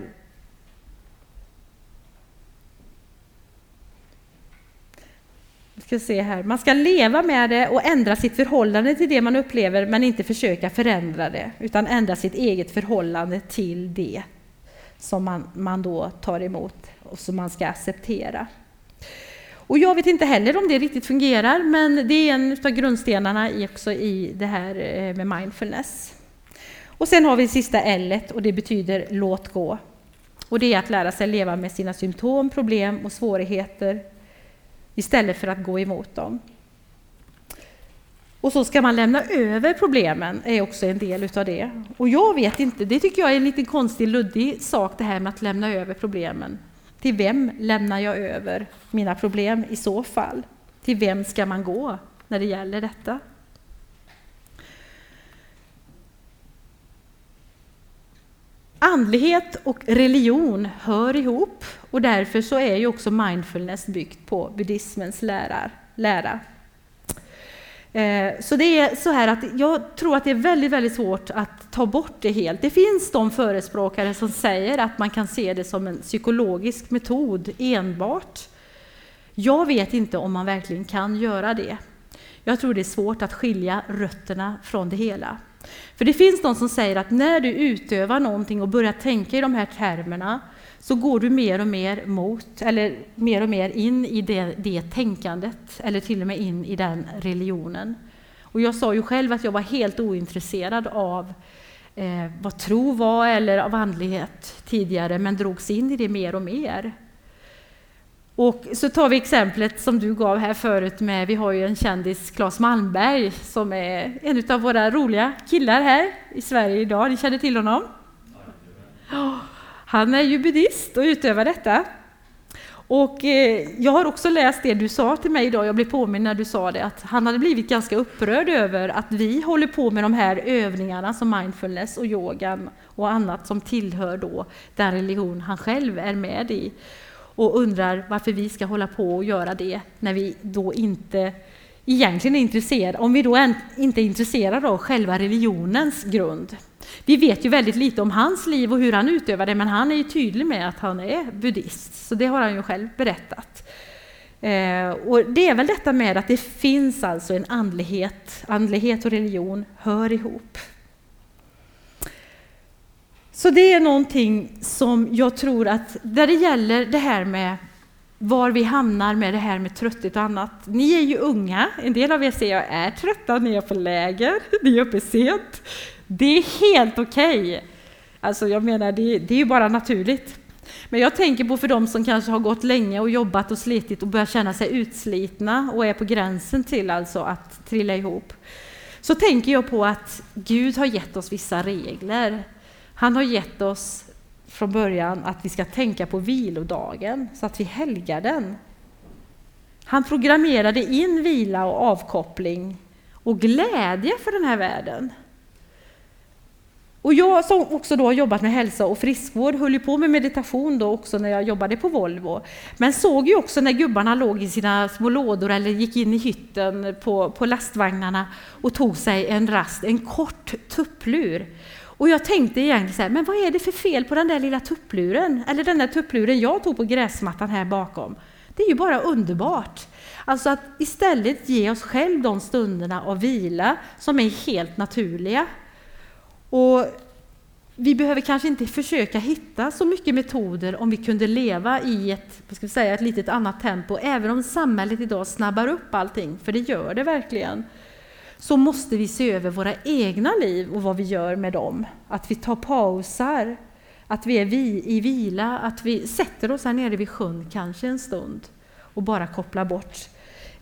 ska se här. Man ska leva med det och ändra sitt förhållande till det man upplever men inte försöka förändra det utan ändra sitt eget förhållande till det som man, man då tar emot och som man ska acceptera. Och jag vet inte heller om det riktigt fungerar, men det är en av grundstenarna också i det här eh, med mindfulness. Och sen har vi sista L och det betyder låt gå. Och det är att lära sig leva med sina symptom, problem och svårigheter istället för att gå emot dem. Och så ska man lämna över problemen, är också en del utav det. Och jag vet inte, det tycker jag är en lite konstig, luddig sak det här med att lämna över problemen. Till vem lämnar jag över mina problem i så fall? Till vem ska man gå när det gäller detta? Andlighet och religion hör ihop och därför så är ju också mindfulness byggt på buddhismens lära. lära. Eh, så det är så här att jag tror att det är väldigt, väldigt svårt att ta bort det helt. Det finns de förespråkare som säger att man kan se det som en psykologisk metod enbart. Jag vet inte om man verkligen kan göra det. Jag tror det är svårt att skilja rötterna från det hela. För det finns de som säger att när du utövar någonting och börjar tänka i de här termerna så går du mer och mer mot, eller mer och mer in i det, det tänkandet, eller till och med in i den religionen. Och jag sa ju själv att jag var helt ointresserad av eh, vad tro var eller av andlighet tidigare, men drogs in i det mer och mer. Och så tar vi exemplet som du gav här förut med, vi har ju en kändis, Claes Malmberg, som är en av våra roliga killar här i Sverige idag. Ni känner till honom? Ja han är ju buddhist och utövar detta. Och eh, jag har också läst det du sa till mig idag, jag blev påminn när du sa det, att han hade blivit ganska upprörd över att vi håller på med de här övningarna som mindfulness och yogan och annat som tillhör då den religion han själv är med i och undrar varför vi ska hålla på och göra det när vi då inte egentligen är intresserade, om vi då inte är intresserade av själva religionens grund. Vi vet ju väldigt lite om hans liv och hur han utövar det, men han är ju tydlig med att han är buddhist, så det har han ju själv berättat. Eh, och det är väl detta med att det finns alltså en andlighet, andlighet och religion hör ihop. Så det är någonting som jag tror att, där det gäller det här med var vi hamnar med det här med trötthet och annat. Ni är ju unga, en del av er ser jag är trötta, ni är på läger, ni är uppe sent. Det är helt okej. Okay. Alltså jag menar, det, det är ju bara naturligt. Men jag tänker på för dem som kanske har gått länge och jobbat och slitit och börjar känna sig utslitna och är på gränsen till alltså att trilla ihop. Så tänker jag på att Gud har gett oss vissa regler. Han har gett oss från början att vi ska tänka på vilodagen så att vi helgar den. Han programmerade in vila och avkoppling och glädje för den här världen. Och jag som också då har jobbat med hälsa och friskvård höll ju på med meditation då också när jag jobbade på Volvo. Men såg ju också när gubbarna låg i sina små lådor eller gick in i hytten på, på lastvagnarna och tog sig en rast, en kort tupplur. Och jag tänkte egentligen så här, men vad är det för fel på den där lilla tuppluren? Eller den där tuppluren jag tog på gräsmattan här bakom. Det är ju bara underbart. Alltså att istället ge oss själv de stunderna av vila som är helt naturliga. Och vi behöver kanske inte försöka hitta så mycket metoder om vi kunde leva i ett, vad ska vi säga, ett litet annat tempo, även om samhället idag snabbar upp allting, för det gör det verkligen så måste vi se över våra egna liv och vad vi gör med dem. Att vi tar pauser, att vi är i vila, att vi sätter oss här nere vid sjön kanske en stund och bara kopplar bort.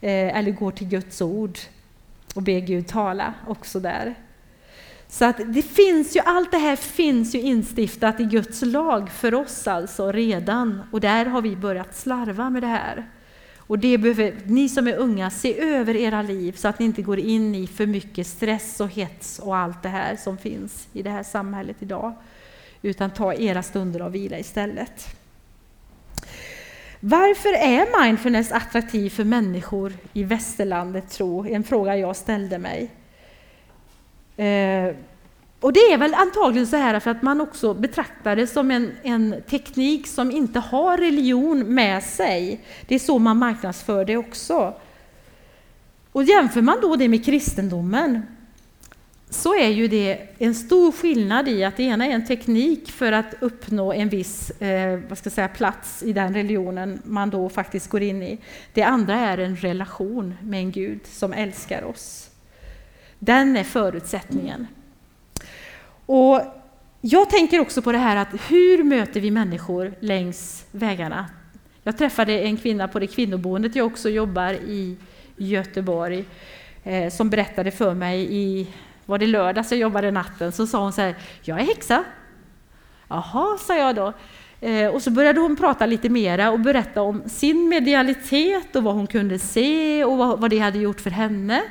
Eh, eller går till Guds ord och ber Gud tala också där. Så att det finns ju, allt det här finns ju instiftat i Guds lag för oss alltså redan och där har vi börjat slarva med det här. Och det behöver ni som är unga se över era liv så att ni inte går in i för mycket stress och hets och allt det här som finns i det här samhället idag. Utan ta era stunder av vila istället. Varför är mindfulness attraktiv för människor i västerlandet tro? En fråga jag ställde mig. Eh, och det är väl antagligen så här för att man också betraktar det som en, en teknik som inte har religion med sig. Det är så man marknadsför det också. Och jämför man då det med kristendomen så är ju det en stor skillnad i att det ena är en teknik för att uppnå en viss eh, vad ska jag säga, plats i den religionen man då faktiskt går in i. Det andra är en relation med en Gud som älskar oss. Den är förutsättningen. Och jag tänker också på det här att hur möter vi människor längs vägarna? Jag träffade en kvinna på det kvinnoboendet jag också jobbar i Göteborg eh, som berättade för mig i var det lördags jag jobbade natten, så sa hon så här, jag är häxa. Jaha, sa jag då. Eh, och så började hon prata lite mera och berätta om sin medialitet och vad hon kunde se och vad, vad det hade gjort för henne.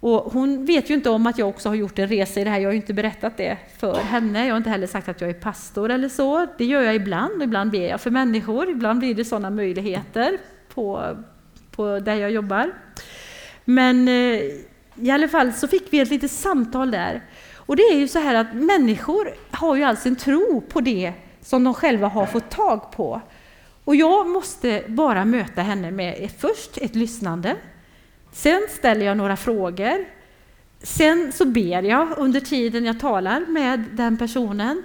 Och hon vet ju inte om att jag också har gjort en resa i det här, jag har ju inte berättat det för henne. Jag har inte heller sagt att jag är pastor eller så. Det gör jag ibland, ibland ber jag för människor, ibland blir det sådana möjligheter på, på där jag jobbar. Men eh, i alla fall så fick vi ett litet samtal där. Och det är ju så här att människor har ju alltså en tro på det som de själva har fått tag på. Och jag måste bara möta henne med först ett lyssnande. Sen ställer jag några frågor. Sen så ber jag under tiden jag talar med den personen.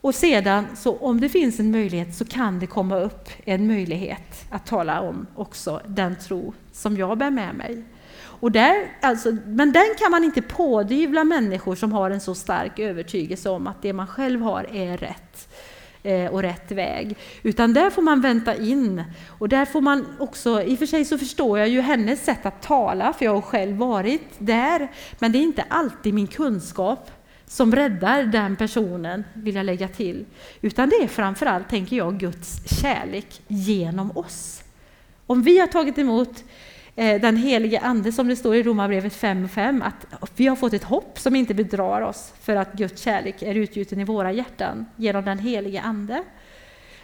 Och sedan, så om det finns en möjlighet, så kan det komma upp en möjlighet att tala om också den tro som jag bär med mig. Och där, alltså, men den kan man inte pådyvla människor som har en så stark övertygelse om att det man själv har är rätt eh, Eh, och rätt väg. Utan där får man vänta in. Och där får man också, i och för sig så förstår jag ju hennes sätt att tala, för jag har själv varit där. Men det är inte alltid min kunskap som räddar den personen, vill jag lägga till. Utan det är framförallt, tänker jag, Guds kärlek genom oss. Om vi har tagit emot Eh, den helige Ande, som det står i Romarbrevet 5.5, att vi har fått ett hopp som inte bedrar oss, för att Guds kärlek är utgjuten i våra hjärtan genom den helige Ande.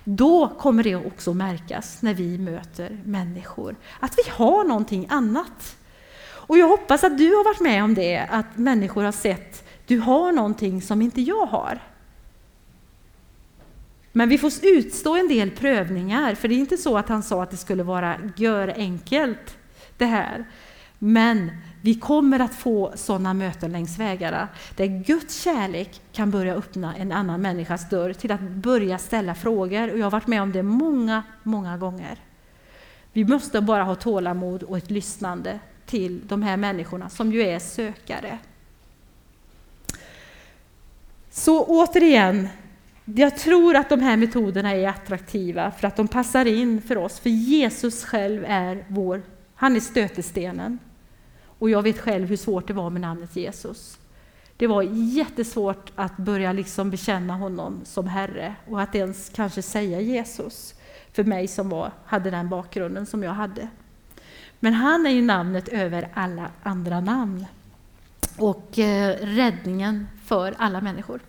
Då kommer det också märkas när vi möter människor, att vi har någonting annat. Och jag hoppas att du har varit med om det, att människor har sett, du har någonting som inte jag har. Men vi får utstå en del prövningar, för det är inte så att han sa att det skulle vara gör enkelt det här. Men vi kommer att få sådana möten längs vägarna där Guds kärlek kan börja öppna en annan människas dörr till att börja ställa frågor. Och jag har varit med om det många, många gånger. Vi måste bara ha tålamod och ett lyssnande till de här människorna som ju är sökare. Så återigen, jag tror att de här metoderna är attraktiva för att de passar in för oss, för Jesus själv är vår han är stötestenen. Och jag vet själv hur svårt det var med namnet Jesus. Det var jättesvårt att börja liksom bekänna honom som Herre och att ens kanske säga Jesus för mig som var, hade den bakgrunden som jag hade. Men han är ju namnet över alla andra namn och eh, räddningen för alla människor.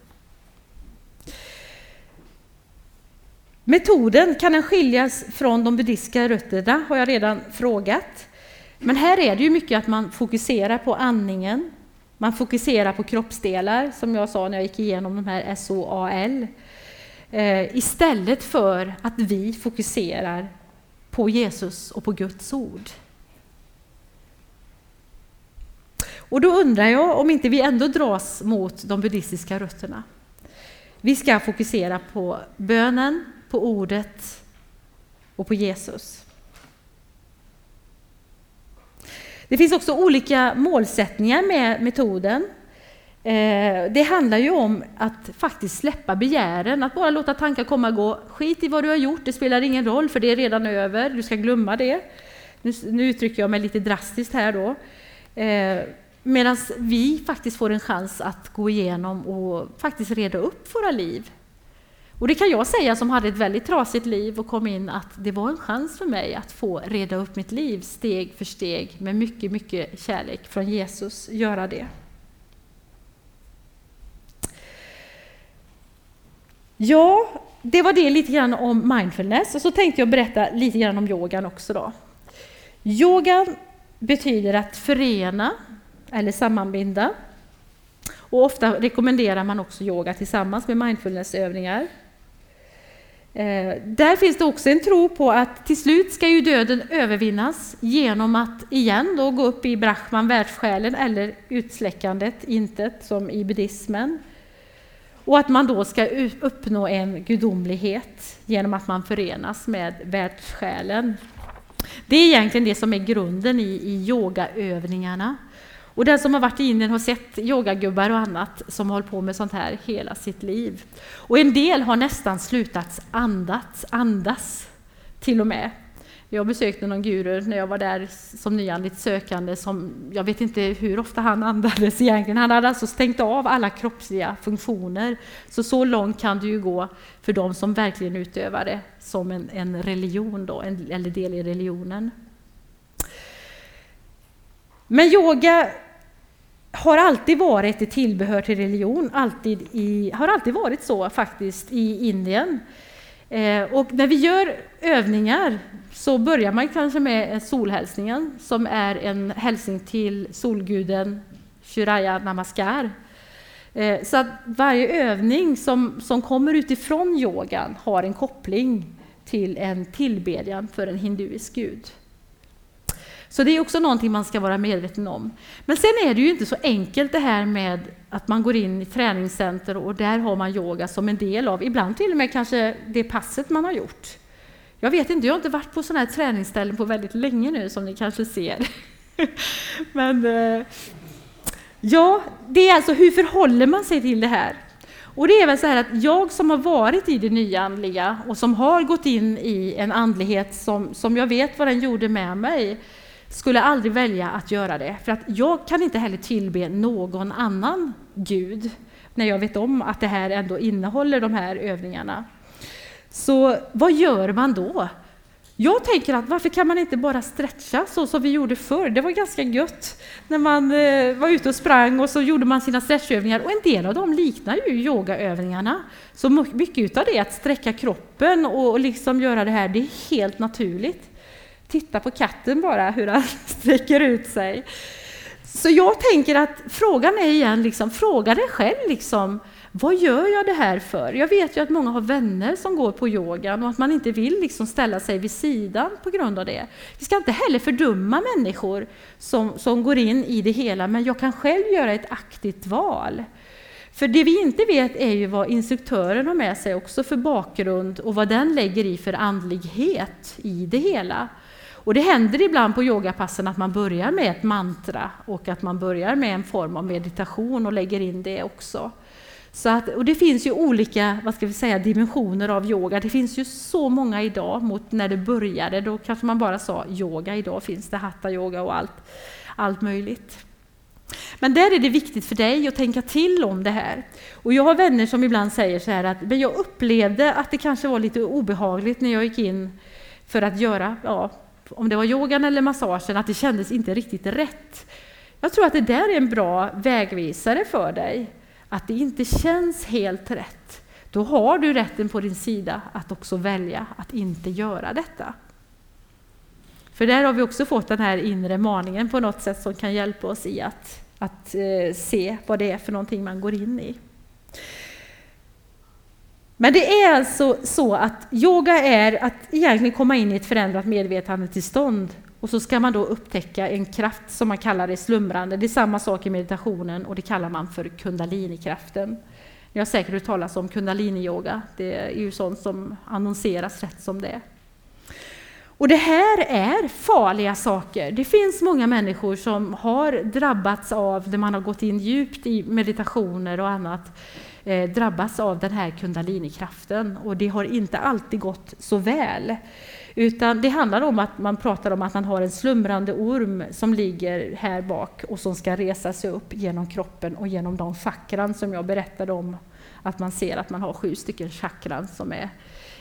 Metoden, kan den skiljas från de buddhistiska rötterna? har jag redan frågat. Men här är det ju mycket att man fokuserar på andningen, man fokuserar på kroppsdelar, som jag sa när jag gick igenom de här SOAL, eh, istället för att vi fokuserar på Jesus och på Guds ord. Och då undrar jag om inte vi ändå dras mot de buddhistiska rötterna. Vi ska fokusera på bönen, på ordet och på Jesus. Det finns också olika målsättningar med metoden. Eh, det handlar ju om att faktiskt släppa begären, att bara låta tankar komma och gå. Skit i vad du har gjort, det spelar ingen roll för det är redan över, du ska glömma det. Nu, nu uttrycker jag mig lite drastiskt här då. Eh, Medan vi faktiskt får en chans att gå igenom och faktiskt reda upp våra liv. Och det kan jag säga som hade ett väldigt trasigt liv och kom in att det var en chans för mig att få reda upp mitt liv steg för steg med mycket, mycket kärlek från Jesus, göra det. Ja, det var det lite grann om mindfulness och så tänkte jag berätta lite grann om yogan också då. Yogan betyder att förena eller sammanbinda. Och ofta rekommenderar man också yoga tillsammans med mindfulnessövningar. Eh, där finns det också en tro på att till slut ska ju döden övervinnas genom att igen då gå upp i Brahman, världssjälen, eller utsläckandet, intet, som i buddhismen. Och att man då ska uppnå en gudomlighet genom att man förenas med världssjälen. Det är egentligen det som är grunden i, i yogaövningarna. Och den som har varit i Indien har sett yogagubbar och annat som har hållit på med sånt här hela sitt liv. Och en del har nästan slutat andas, andas till och med. Jag besökte någon guru när jag var där som nyandligt sökande som, jag vet inte hur ofta han andades egentligen. Han hade alltså stängt av alla kroppsliga funktioner. Så så långt kan det ju gå för de som verkligen utövar det som en, en religion då, en, eller del i religionen. Men yoga har alltid varit ett tillbehör till religion, alltid i, har alltid varit så faktiskt i Indien. Eh, och när vi gör övningar så börjar man kanske med solhälsningen som är en hälsning till solguden Shuraya Namaskar. Eh, så att varje övning som, som kommer utifrån yogan har en koppling till en tillbedjan för en hinduisk gud. Så det är också någonting man ska vara medveten om. Men sen är det ju inte så enkelt det här med att man går in i träningscenter och där har man yoga som en del av, ibland till och med kanske det passet man har gjort. Jag vet inte, jag har inte varit på sådana här träningsställen på väldigt länge nu som ni kanske ser. Men eh, ja, det är alltså hur förhåller man sig till det här? Och det är väl så här att jag som har varit i det nyandliga och som har gått in i en andlighet som, som jag vet vad den gjorde med mig, skulle aldrig välja att göra det. För att jag kan inte heller tillbe någon annan gud när jag vet om att det här ändå innehåller de här övningarna. Så vad gör man då? Jag tänker att varför kan man inte bara stretcha så som vi gjorde förr? Det var ganska gött när man eh, var ute och sprang och så gjorde man sina stretchövningar och en del av dem liknar ju yogaövningarna. Så mycket av det, att sträcka kroppen och liksom göra det här, det är helt naturligt. Titta på katten bara, hur han sträcker ut sig. Så jag tänker att frågan är igen, liksom, fråga dig själv liksom, vad gör jag det här för? Jag vet ju att många har vänner som går på yogan och att man inte vill liksom ställa sig vid sidan på grund av det. Vi ska inte heller fördöma människor som, som går in i det hela, men jag kan själv göra ett aktivt val. För det vi inte vet är ju vad instruktören har med sig också för bakgrund och vad den lägger i för andlighet i det hela. Och det händer ibland på yogapassen att man börjar med ett mantra och att man börjar med en form av meditation och lägger in det också. Så att, och det finns ju olika vad ska vi säga, dimensioner av yoga. Det finns ju så många idag mot när det började. Då kanske man bara sa yoga. Idag finns det hatta-yoga och allt, allt möjligt. Men där är det viktigt för dig att tänka till om det här. Och jag har vänner som ibland säger så här att men jag upplevde att det kanske var lite obehagligt när jag gick in för att göra ja, om det var yogan eller massagen, att det kändes inte riktigt rätt. Jag tror att det där är en bra vägvisare för dig, att det inte känns helt rätt. Då har du rätten på din sida att också välja att inte göra detta. För där har vi också fått den här inre maningen på något sätt som kan hjälpa oss i att, att eh, se vad det är för någonting man går in i. Men det är alltså så att yoga är att egentligen komma in i ett förändrat medvetandetillstånd och så ska man då upptäcka en kraft som man kallar det slumrande. Det är samma sak i meditationen och det kallar man för kundalinikraften. Ni har säkert hört talas om kundaliniyoga. Det är ju sånt som annonseras rätt som det. Och det här är farliga saker. Det finns många människor som har drabbats av, det man har gått in djupt i meditationer och annat, eh, drabbas av den här kundalinikraften och det har inte alltid gått så väl. Utan det handlar om att man pratar om att man har en slumrande orm som ligger här bak och som ska resa sig upp genom kroppen och genom de chakran som jag berättade om. Att man ser att man har sju stycken chakran som är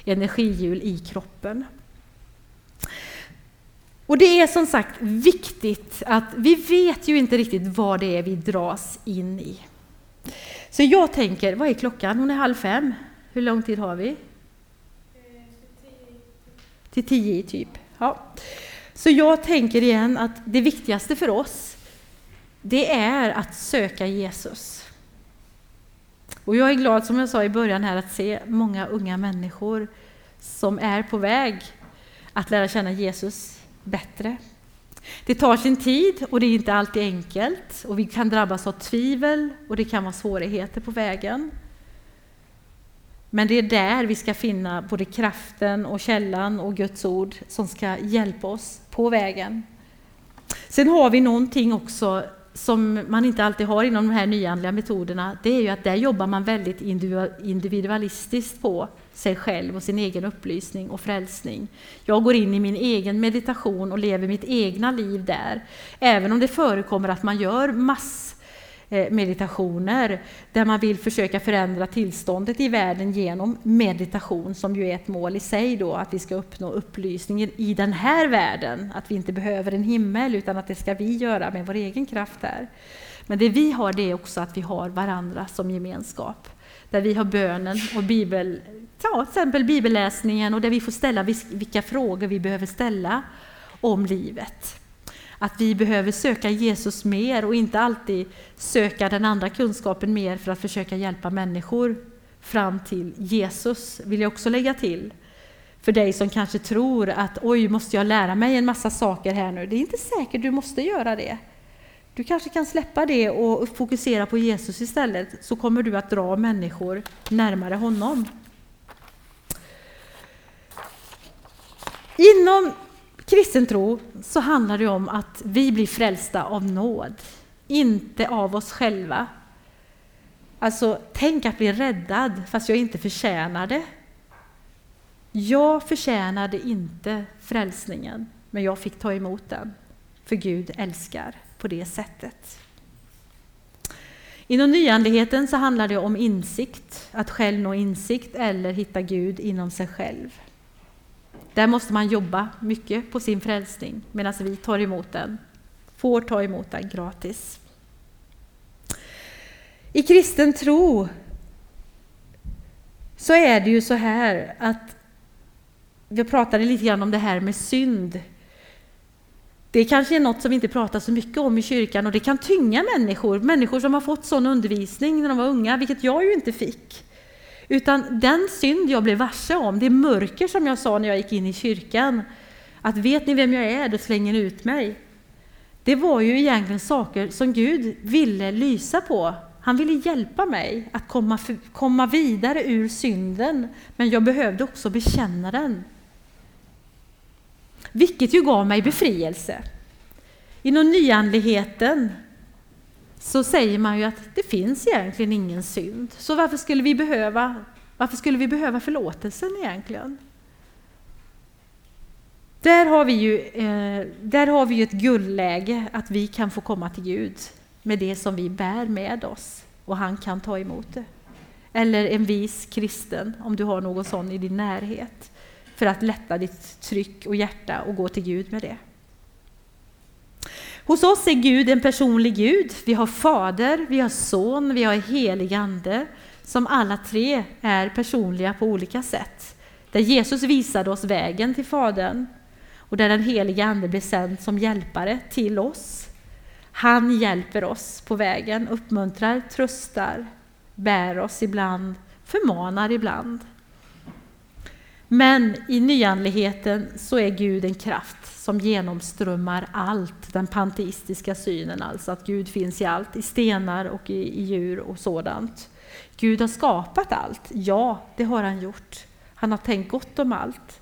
energihjul i kroppen. Och det är som sagt viktigt att vi vet ju inte riktigt vad det är vi dras in i. Så jag tänker, vad är klockan? Hon är halv fem. Hur lång tid har vi? Till tio typ. Ja. Så jag tänker igen att det viktigaste för oss, det är att söka Jesus. Och jag är glad, som jag sa i början här, att se många unga människor som är på väg att lära känna Jesus bättre. Det tar sin tid och det är inte alltid enkelt och vi kan drabbas av tvivel och det kan vara svårigheter på vägen. Men det är där vi ska finna både kraften och källan och Guds ord som ska hjälpa oss på vägen. Sen har vi någonting också som man inte alltid har inom de här nyandliga metoderna. Det är ju att där jobbar man väldigt individualistiskt på sig själv och sin egen upplysning och frälsning. Jag går in i min egen meditation och lever mitt egna liv där. Även om det förekommer att man gör massmeditationer eh, där man vill försöka förändra tillståndet i världen genom meditation som ju är ett mål i sig då att vi ska uppnå upplysningen i den här världen. Att vi inte behöver en himmel utan att det ska vi göra med vår egen kraft här. Men det vi har det är också att vi har varandra som gemenskap där vi har bönen och bibel, ja, till exempel bibelläsningen och där vi får ställa vilka frågor vi behöver ställa om livet. Att vi behöver söka Jesus mer och inte alltid söka den andra kunskapen mer för att försöka hjälpa människor fram till Jesus, vill jag också lägga till. För dig som kanske tror att oj, måste jag lära mig en massa saker här nu? Det är inte säkert du måste göra det. Du kanske kan släppa det och fokusera på Jesus istället, så kommer du att dra människor närmare honom. Inom kristen tro så handlar det om att vi blir frälsta av nåd, inte av oss själva. Alltså, tänk att bli räddad fast jag inte förtjänar det. Jag förtjänade inte frälsningen, men jag fick ta emot den, för Gud älskar på det sättet. Inom nyandligheten så handlar det om insikt, att själv nå insikt eller hitta Gud inom sig själv. Där måste man jobba mycket på sin frälsning medan vi tar emot den, får ta emot den gratis. I kristen tro så är det ju så här att vi pratade lite grann om det här med synd det kanske är något som vi inte pratar så mycket om i kyrkan och det kan tynga människor, människor som har fått sån undervisning när de var unga, vilket jag ju inte fick. Utan den synd jag blev varse om, det mörker som jag sa när jag gick in i kyrkan, att vet ni vem jag är, då slänger ni ut mig. Det var ju egentligen saker som Gud ville lysa på. Han ville hjälpa mig att komma, komma vidare ur synden, men jag behövde också bekänna den vilket ju gav mig befrielse. Inom nyandligheten så säger man ju att det finns egentligen ingen synd. Så varför skulle vi behöva, varför skulle vi behöva förlåtelsen egentligen? Där har, vi ju, eh, där har vi ju ett guldläge att vi kan få komma till Gud med det som vi bär med oss och han kan ta emot det. Eller en vis kristen, om du har någon sån i din närhet för att lätta ditt tryck och hjärta och gå till Gud med det. Hos oss är Gud en personlig Gud. Vi har Fader, vi har Son, vi har helig Ande som alla tre är personliga på olika sätt. Där Jesus visade oss vägen till Fadern och där den helige Ande blev sänd som hjälpare till oss. Han hjälper oss på vägen, uppmuntrar, tröstar, bär oss ibland, förmanar ibland. Men i nyandligheten så är Gud en kraft som genomströmmar allt, den panteistiska synen, alltså att Gud finns i allt, i stenar och i, i djur och sådant. Gud har skapat allt, ja, det har han gjort. Han har tänkt gott om allt.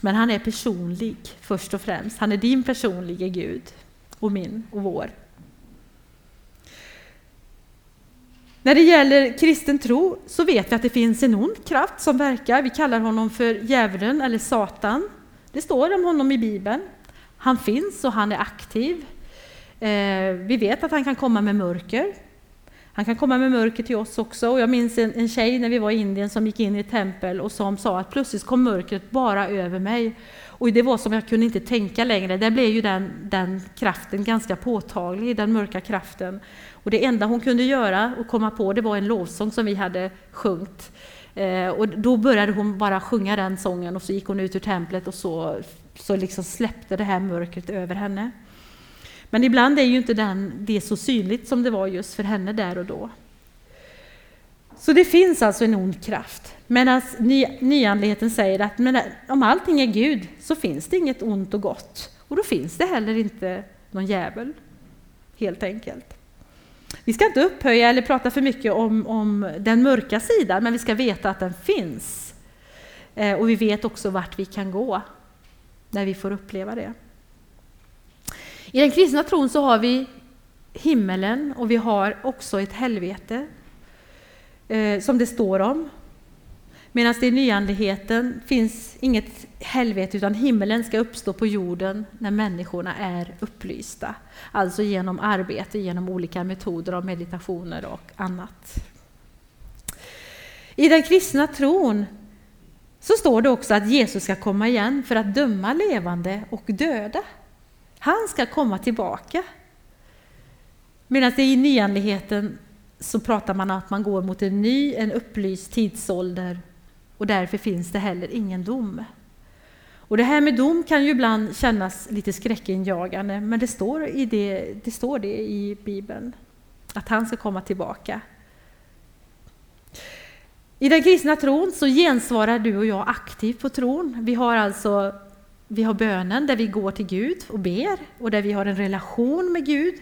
Men han är personlig först och främst. Han är din personliga Gud och min och vår. När det gäller kristen tro så vet vi att det finns en ond kraft som verkar. Vi kallar honom för djävulen eller Satan. Det står om honom i Bibeln. Han finns och han är aktiv. Eh, vi vet att han kan komma med mörker. Han kan komma med mörker till oss också. Och jag minns en, en tjej när vi var i Indien som gick in i ett tempel och som sa att plötsligt kom mörkret bara över mig. Och det var som jag kunde inte tänka längre. Där blev ju den, den kraften ganska påtaglig, den mörka kraften. Och det enda hon kunde göra och komma på det var en lovsång som vi hade sjungit. Eh, och då började hon bara sjunga den sången och så gick hon ut ur templet och så, så liksom släppte det här mörkret över henne. Men ibland är ju inte den, det så synligt som det var just för henne där och då. Så det finns alltså en ond kraft. Medan ny, nyandligheten säger att men om allting är Gud så finns det inget ont och gott. Och då finns det heller inte någon djävul, helt enkelt. Vi ska inte upphöja eller prata för mycket om, om den mörka sidan, men vi ska veta att den finns. Eh, och vi vet också vart vi kan gå när vi får uppleva det. I den kristna tron så har vi himmelen och vi har också ett helvete eh, som det står om. Medan det i nyandligheten finns inget helvete utan himmelen ska uppstå på jorden när människorna är upplysta. Alltså genom arbete, genom olika metoder av meditationer och annat. I den kristna tron så står det också att Jesus ska komma igen för att döma levande och döda. Han ska komma tillbaka. Medan det i nyandligheten så pratar man om att man går mot en ny, en upplyst tidsålder och därför finns det heller ingen dom. Och det här med dom kan ju ibland kännas lite skräckinjagande, men det står, i det, det står det i Bibeln, att han ska komma tillbaka. I den kristna tron så gensvarar du och jag aktivt på tron. Vi har alltså vi har bönen där vi går till Gud och ber och där vi har en relation med Gud,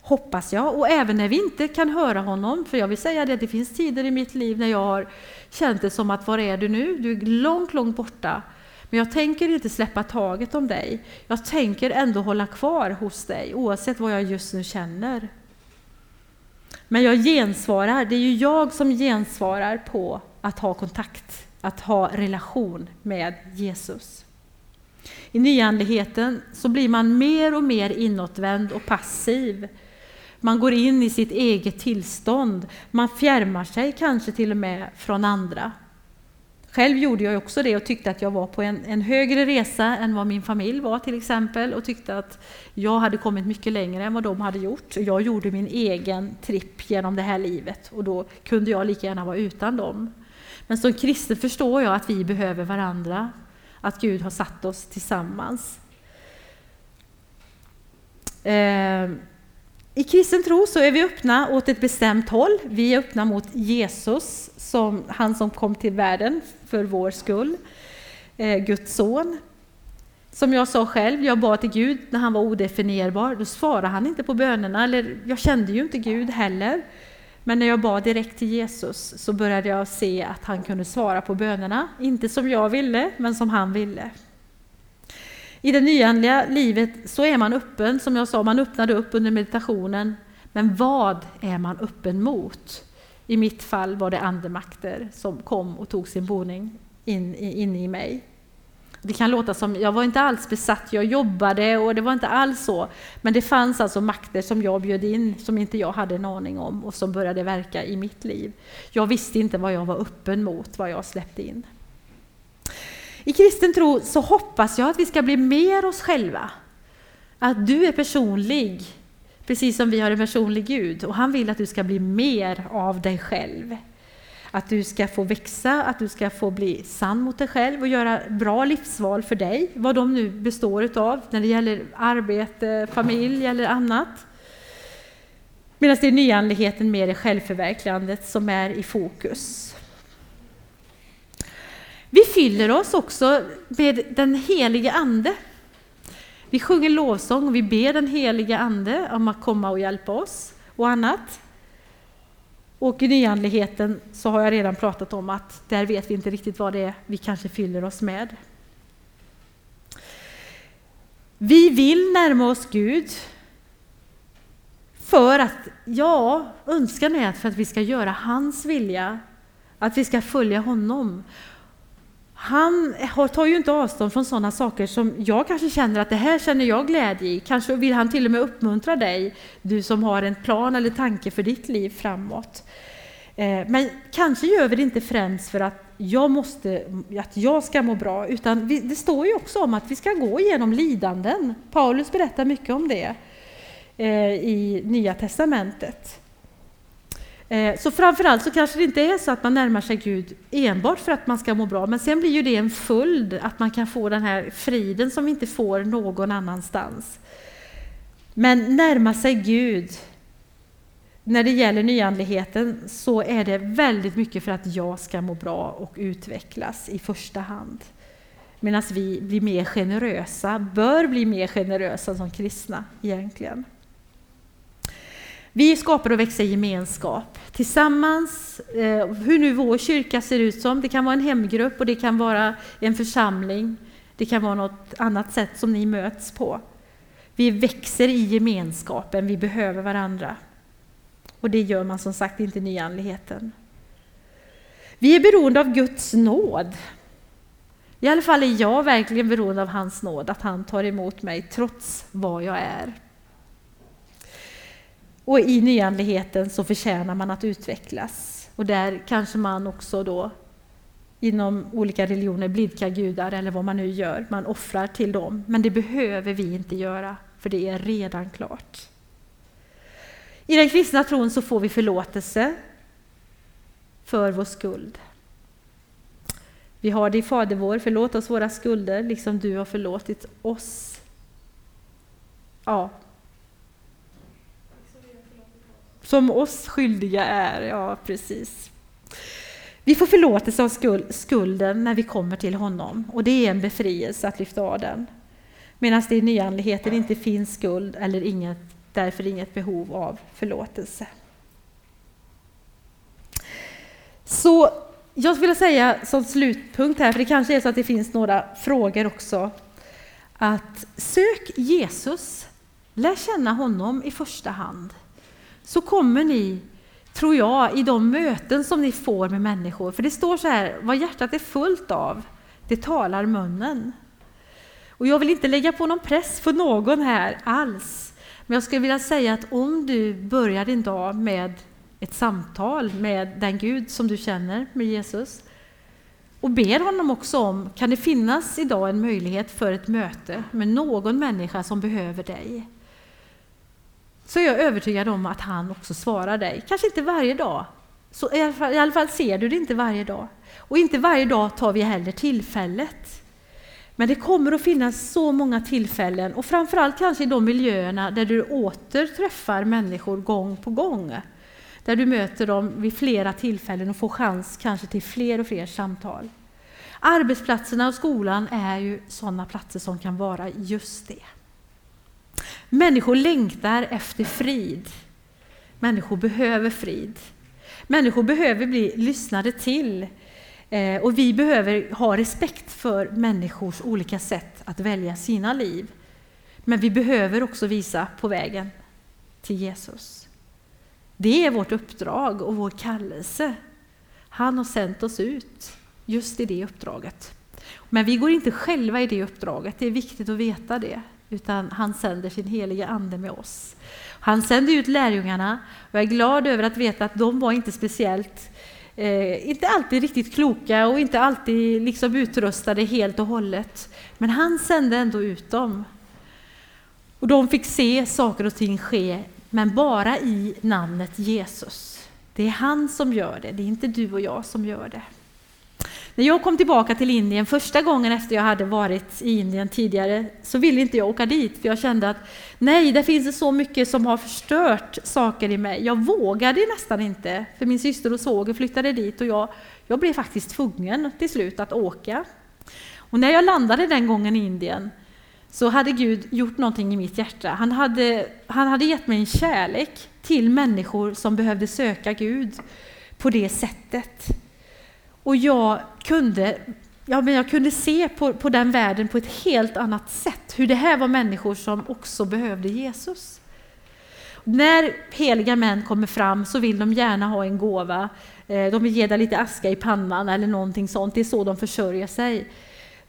hoppas jag. Och även när vi inte kan höra honom, för jag vill säga det, det finns tider i mitt liv när jag har känt det som att var är du nu? Du är långt, långt borta. Men jag tänker inte släppa taget om dig. Jag tänker ändå hålla kvar hos dig oavsett vad jag just nu känner. Men jag gensvarar, det är ju jag som gensvarar på att ha kontakt, att ha relation med Jesus. I nyandligheten så blir man mer och mer inåtvänd och passiv. Man går in i sitt eget tillstånd. Man fjärmar sig kanske till och med från andra. Själv gjorde jag också det och tyckte att jag var på en, en, högre resa än vad min familj var till exempel och tyckte att jag hade kommit mycket längre än vad de hade gjort. Jag gjorde min egen tripp genom det här livet och då kunde jag lika gärna vara utan dem. Men som kristen förstår jag att vi behöver varandra, att Gud har satt oss tillsammans. Eh, i kristen tro så är vi öppna åt ett bestämt håll. Vi är öppna mot Jesus, som, han som kom till världen för vår skull, eh, Guds son. Som jag sa själv, jag bad till Gud när han var odefinierbar, då svarade han inte på bönerna, eller jag kände ju inte Gud heller. Men när jag bad direkt till Jesus så började jag se att han kunde svara på bönerna, inte som jag ville, men som han ville. I det nyandliga livet så är man öppen, som jag sa, man öppnade upp under meditationen. Men vad är man öppen mot? I mitt fall var det andemakter som kom och tog sin boning in, in i mig. Det kan låta som, jag var inte alls besatt, jag jobbade och det var inte alls så. Men det fanns alltså makter som jag bjöd in, som inte jag hade en aning om och som började verka i mitt liv. Jag visste inte vad jag var öppen mot, vad jag släppte in. I kristen tro så hoppas jag att vi ska bli mer oss själva. Att du är personlig, precis som vi har en personlig Gud. Och han vill att du ska bli mer av dig själv. Att du ska få växa, att du ska få bli sann mot dig själv och göra bra livsval för dig, vad de nu består utav när det gäller arbete, familj eller annat. Medan det är nyandligheten mer i självförverkligandet som är i fokus. Vi fyller oss också med den helige Ande. Vi sjunger lovsång och vi ber den helige Ande om att komma och hjälpa oss och annat. Och i nyandligheten så har jag redan pratat om att där vet vi inte riktigt vad det är vi kanske fyller oss med. Vi vill närma oss Gud för att, ja, önskan är för att vi ska göra hans vilja, att vi ska följa honom. Han tar ju inte avstånd från sådana saker som jag kanske känner att det här känner jag glädje i. Kanske vill han till och med uppmuntra dig, du som har en plan eller tanke för ditt liv framåt. Eh, men kanske gör vi det inte främst för att jag, måste, att jag ska må bra, utan det står ju också om att vi ska gå igenom lidanden. Paulus berättar mycket om det eh, i Nya Testamentet. Eh, så framförallt så kanske det inte är så att man närmar sig Gud enbart för att man ska må bra, men sen blir ju det en följd att man kan få den här friden som vi inte får någon annanstans. Men närma sig Gud, när det gäller nyandligheten så är det väldigt mycket för att jag ska må bra och utvecklas i första hand. Medan vi blir mer generösa, bör bli mer generösa som kristna egentligen. Vi skapar och växer i gemenskap tillsammans, eh, hur nu vår kyrka ser ut som. Det kan vara en hemgrupp och det kan vara en församling. Det kan vara något annat sätt som ni möts på. Vi växer i gemenskapen, vi behöver varandra. Och det gör man som sagt inte i nyandligheten. Vi är beroende av Guds nåd. I alla fall är jag verkligen beroende av hans nåd, att han tar emot mig trots vad jag är. Och i nyandligheten så förtjänar man att utvecklas. Och där kanske man också då inom olika religioner blidkar gudar eller vad man nu gör. Man offrar till dem. Men det behöver vi inte göra, för det är redan klart. I den kristna tron så får vi förlåtelse för vår skuld. Vi har det i Fader vår, förlåt oss våra skulder, liksom du har förlåtit oss. Ja. Som oss skyldiga är, ja precis. Vi får förlåtelse av skulden när vi kommer till honom och det är en befrielse att lyfta av den. Medan det i nyandligheten inte finns skuld eller inget, därför inget behov av förlåtelse. Så jag skulle säga som slutpunkt här, för det kanske är så att det finns några frågor också, att sök Jesus, lär känna honom i första hand, så kommer ni, tror jag, i de möten som ni får med människor, för det står så här, vad hjärtat är fullt av, det talar munnen. Och jag vill inte lägga på någon press på någon här alls, men jag skulle vilja säga att om du börjar din dag med ett samtal med den Gud som du känner, med Jesus. Och ber honom också om, kan det finnas idag en möjlighet för ett möte med någon människa som behöver dig? Så är jag övertygad om att han också svarar dig. Kanske inte varje dag, så i alla, fall, i alla fall ser du det inte varje dag. Och inte varje dag tar vi heller tillfället. Men det kommer att finnas så många tillfällen och framförallt kanske i de miljöerna där du åter träffar människor gång på gång där du möter dem vid flera tillfällen och får chans kanske till fler och fler samtal. Arbetsplatserna och skolan är ju sådana platser som kan vara just det. Människor längtar efter frid. Människor behöver frid. Människor behöver bli lyssnade till. Eh, och vi behöver ha respekt för människors olika sätt att välja sina liv. Men vi behöver också visa på vägen till Jesus. Det är vårt uppdrag och vår kallelse. Han har sänt oss ut just i det uppdraget. Men vi går inte själva i det uppdraget, det är viktigt att veta det. Utan han sänder sin heliga Ande med oss. Han sände ut lärjungarna och jag är glad över att veta att de var inte speciellt Eh, inte alltid riktigt kloka och inte alltid liksom utrustade helt och hållet. Men han sände ändå ut dem. Och de fick se saker och ting ske men bara i namnet Jesus. Det är han som gör det, det är inte du och jag som gör det. När jag kom tillbaka till Indien första gången efter jag hade varit i Indien tidigare så ville inte jag åka dit för jag kände att nej, det finns så mycket som har förstört saker i mig. Jag vågade nästan inte för min syster och svåger flyttade dit och jag, jag blev faktiskt tvungen till slut att åka. Och när jag landade den gången i Indien så hade Gud gjort någonting i mitt hjärta. Han hade, han hade gett mig en kärlek till människor som behövde söka Gud på det sättet. Och jag kunde, ja, men jag kunde se på, på den världen på ett helt annat sätt, hur det här var människor som också behövde Jesus. När heliga män kommer fram så vill de gärna ha en gåva. Eh, de vill ge dig lite aska i pannan eller någonting sånt. Det är så de försörjer sig.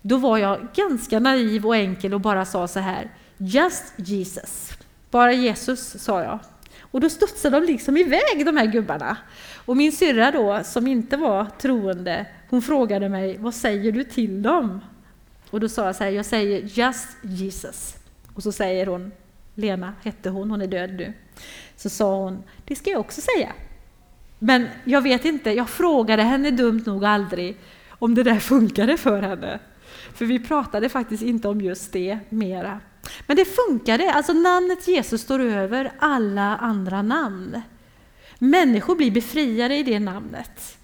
Då var jag ganska naiv och enkel och bara sa så här, Just Jesus. Bara Jesus, sa jag. Och då studsade de liksom iväg, de här gubbarna. Och min syrra då, som inte var troende, hon frågade mig, vad säger du till dem? Och då sa jag så här, jag säger Just Jesus. Och så säger hon, Lena hette hon, hon är död nu. Så sa hon, det ska jag också säga. Men jag vet inte, jag frågade henne dumt nog aldrig om det där funkade för henne. För vi pratade faktiskt inte om just det mera. Men det funkade, alltså namnet Jesus står över alla andra namn. Människor blir befriade i det namnet.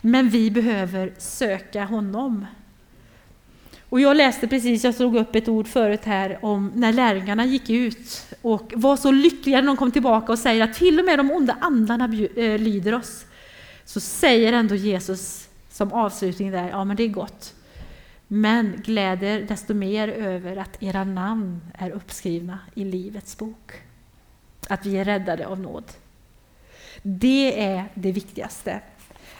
Men vi behöver söka honom. Och jag läste precis, jag slog upp ett ord förut här om när lärjungarna gick ut och var så lyckliga när de kom tillbaka och säger att till och med de onda andarna eh, lyder oss. Så säger ändå Jesus som avslutning där, ja men det är gott. Men gläder desto mer över att era namn är uppskrivna i Livets bok. Att vi är räddade av nåd. Det är det viktigaste.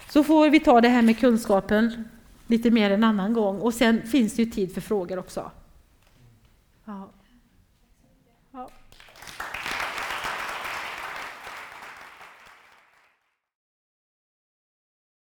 Så får vi ta det här med kunskapen lite mer en annan gång. Och sen finns det ju tid för frågor också. Ja.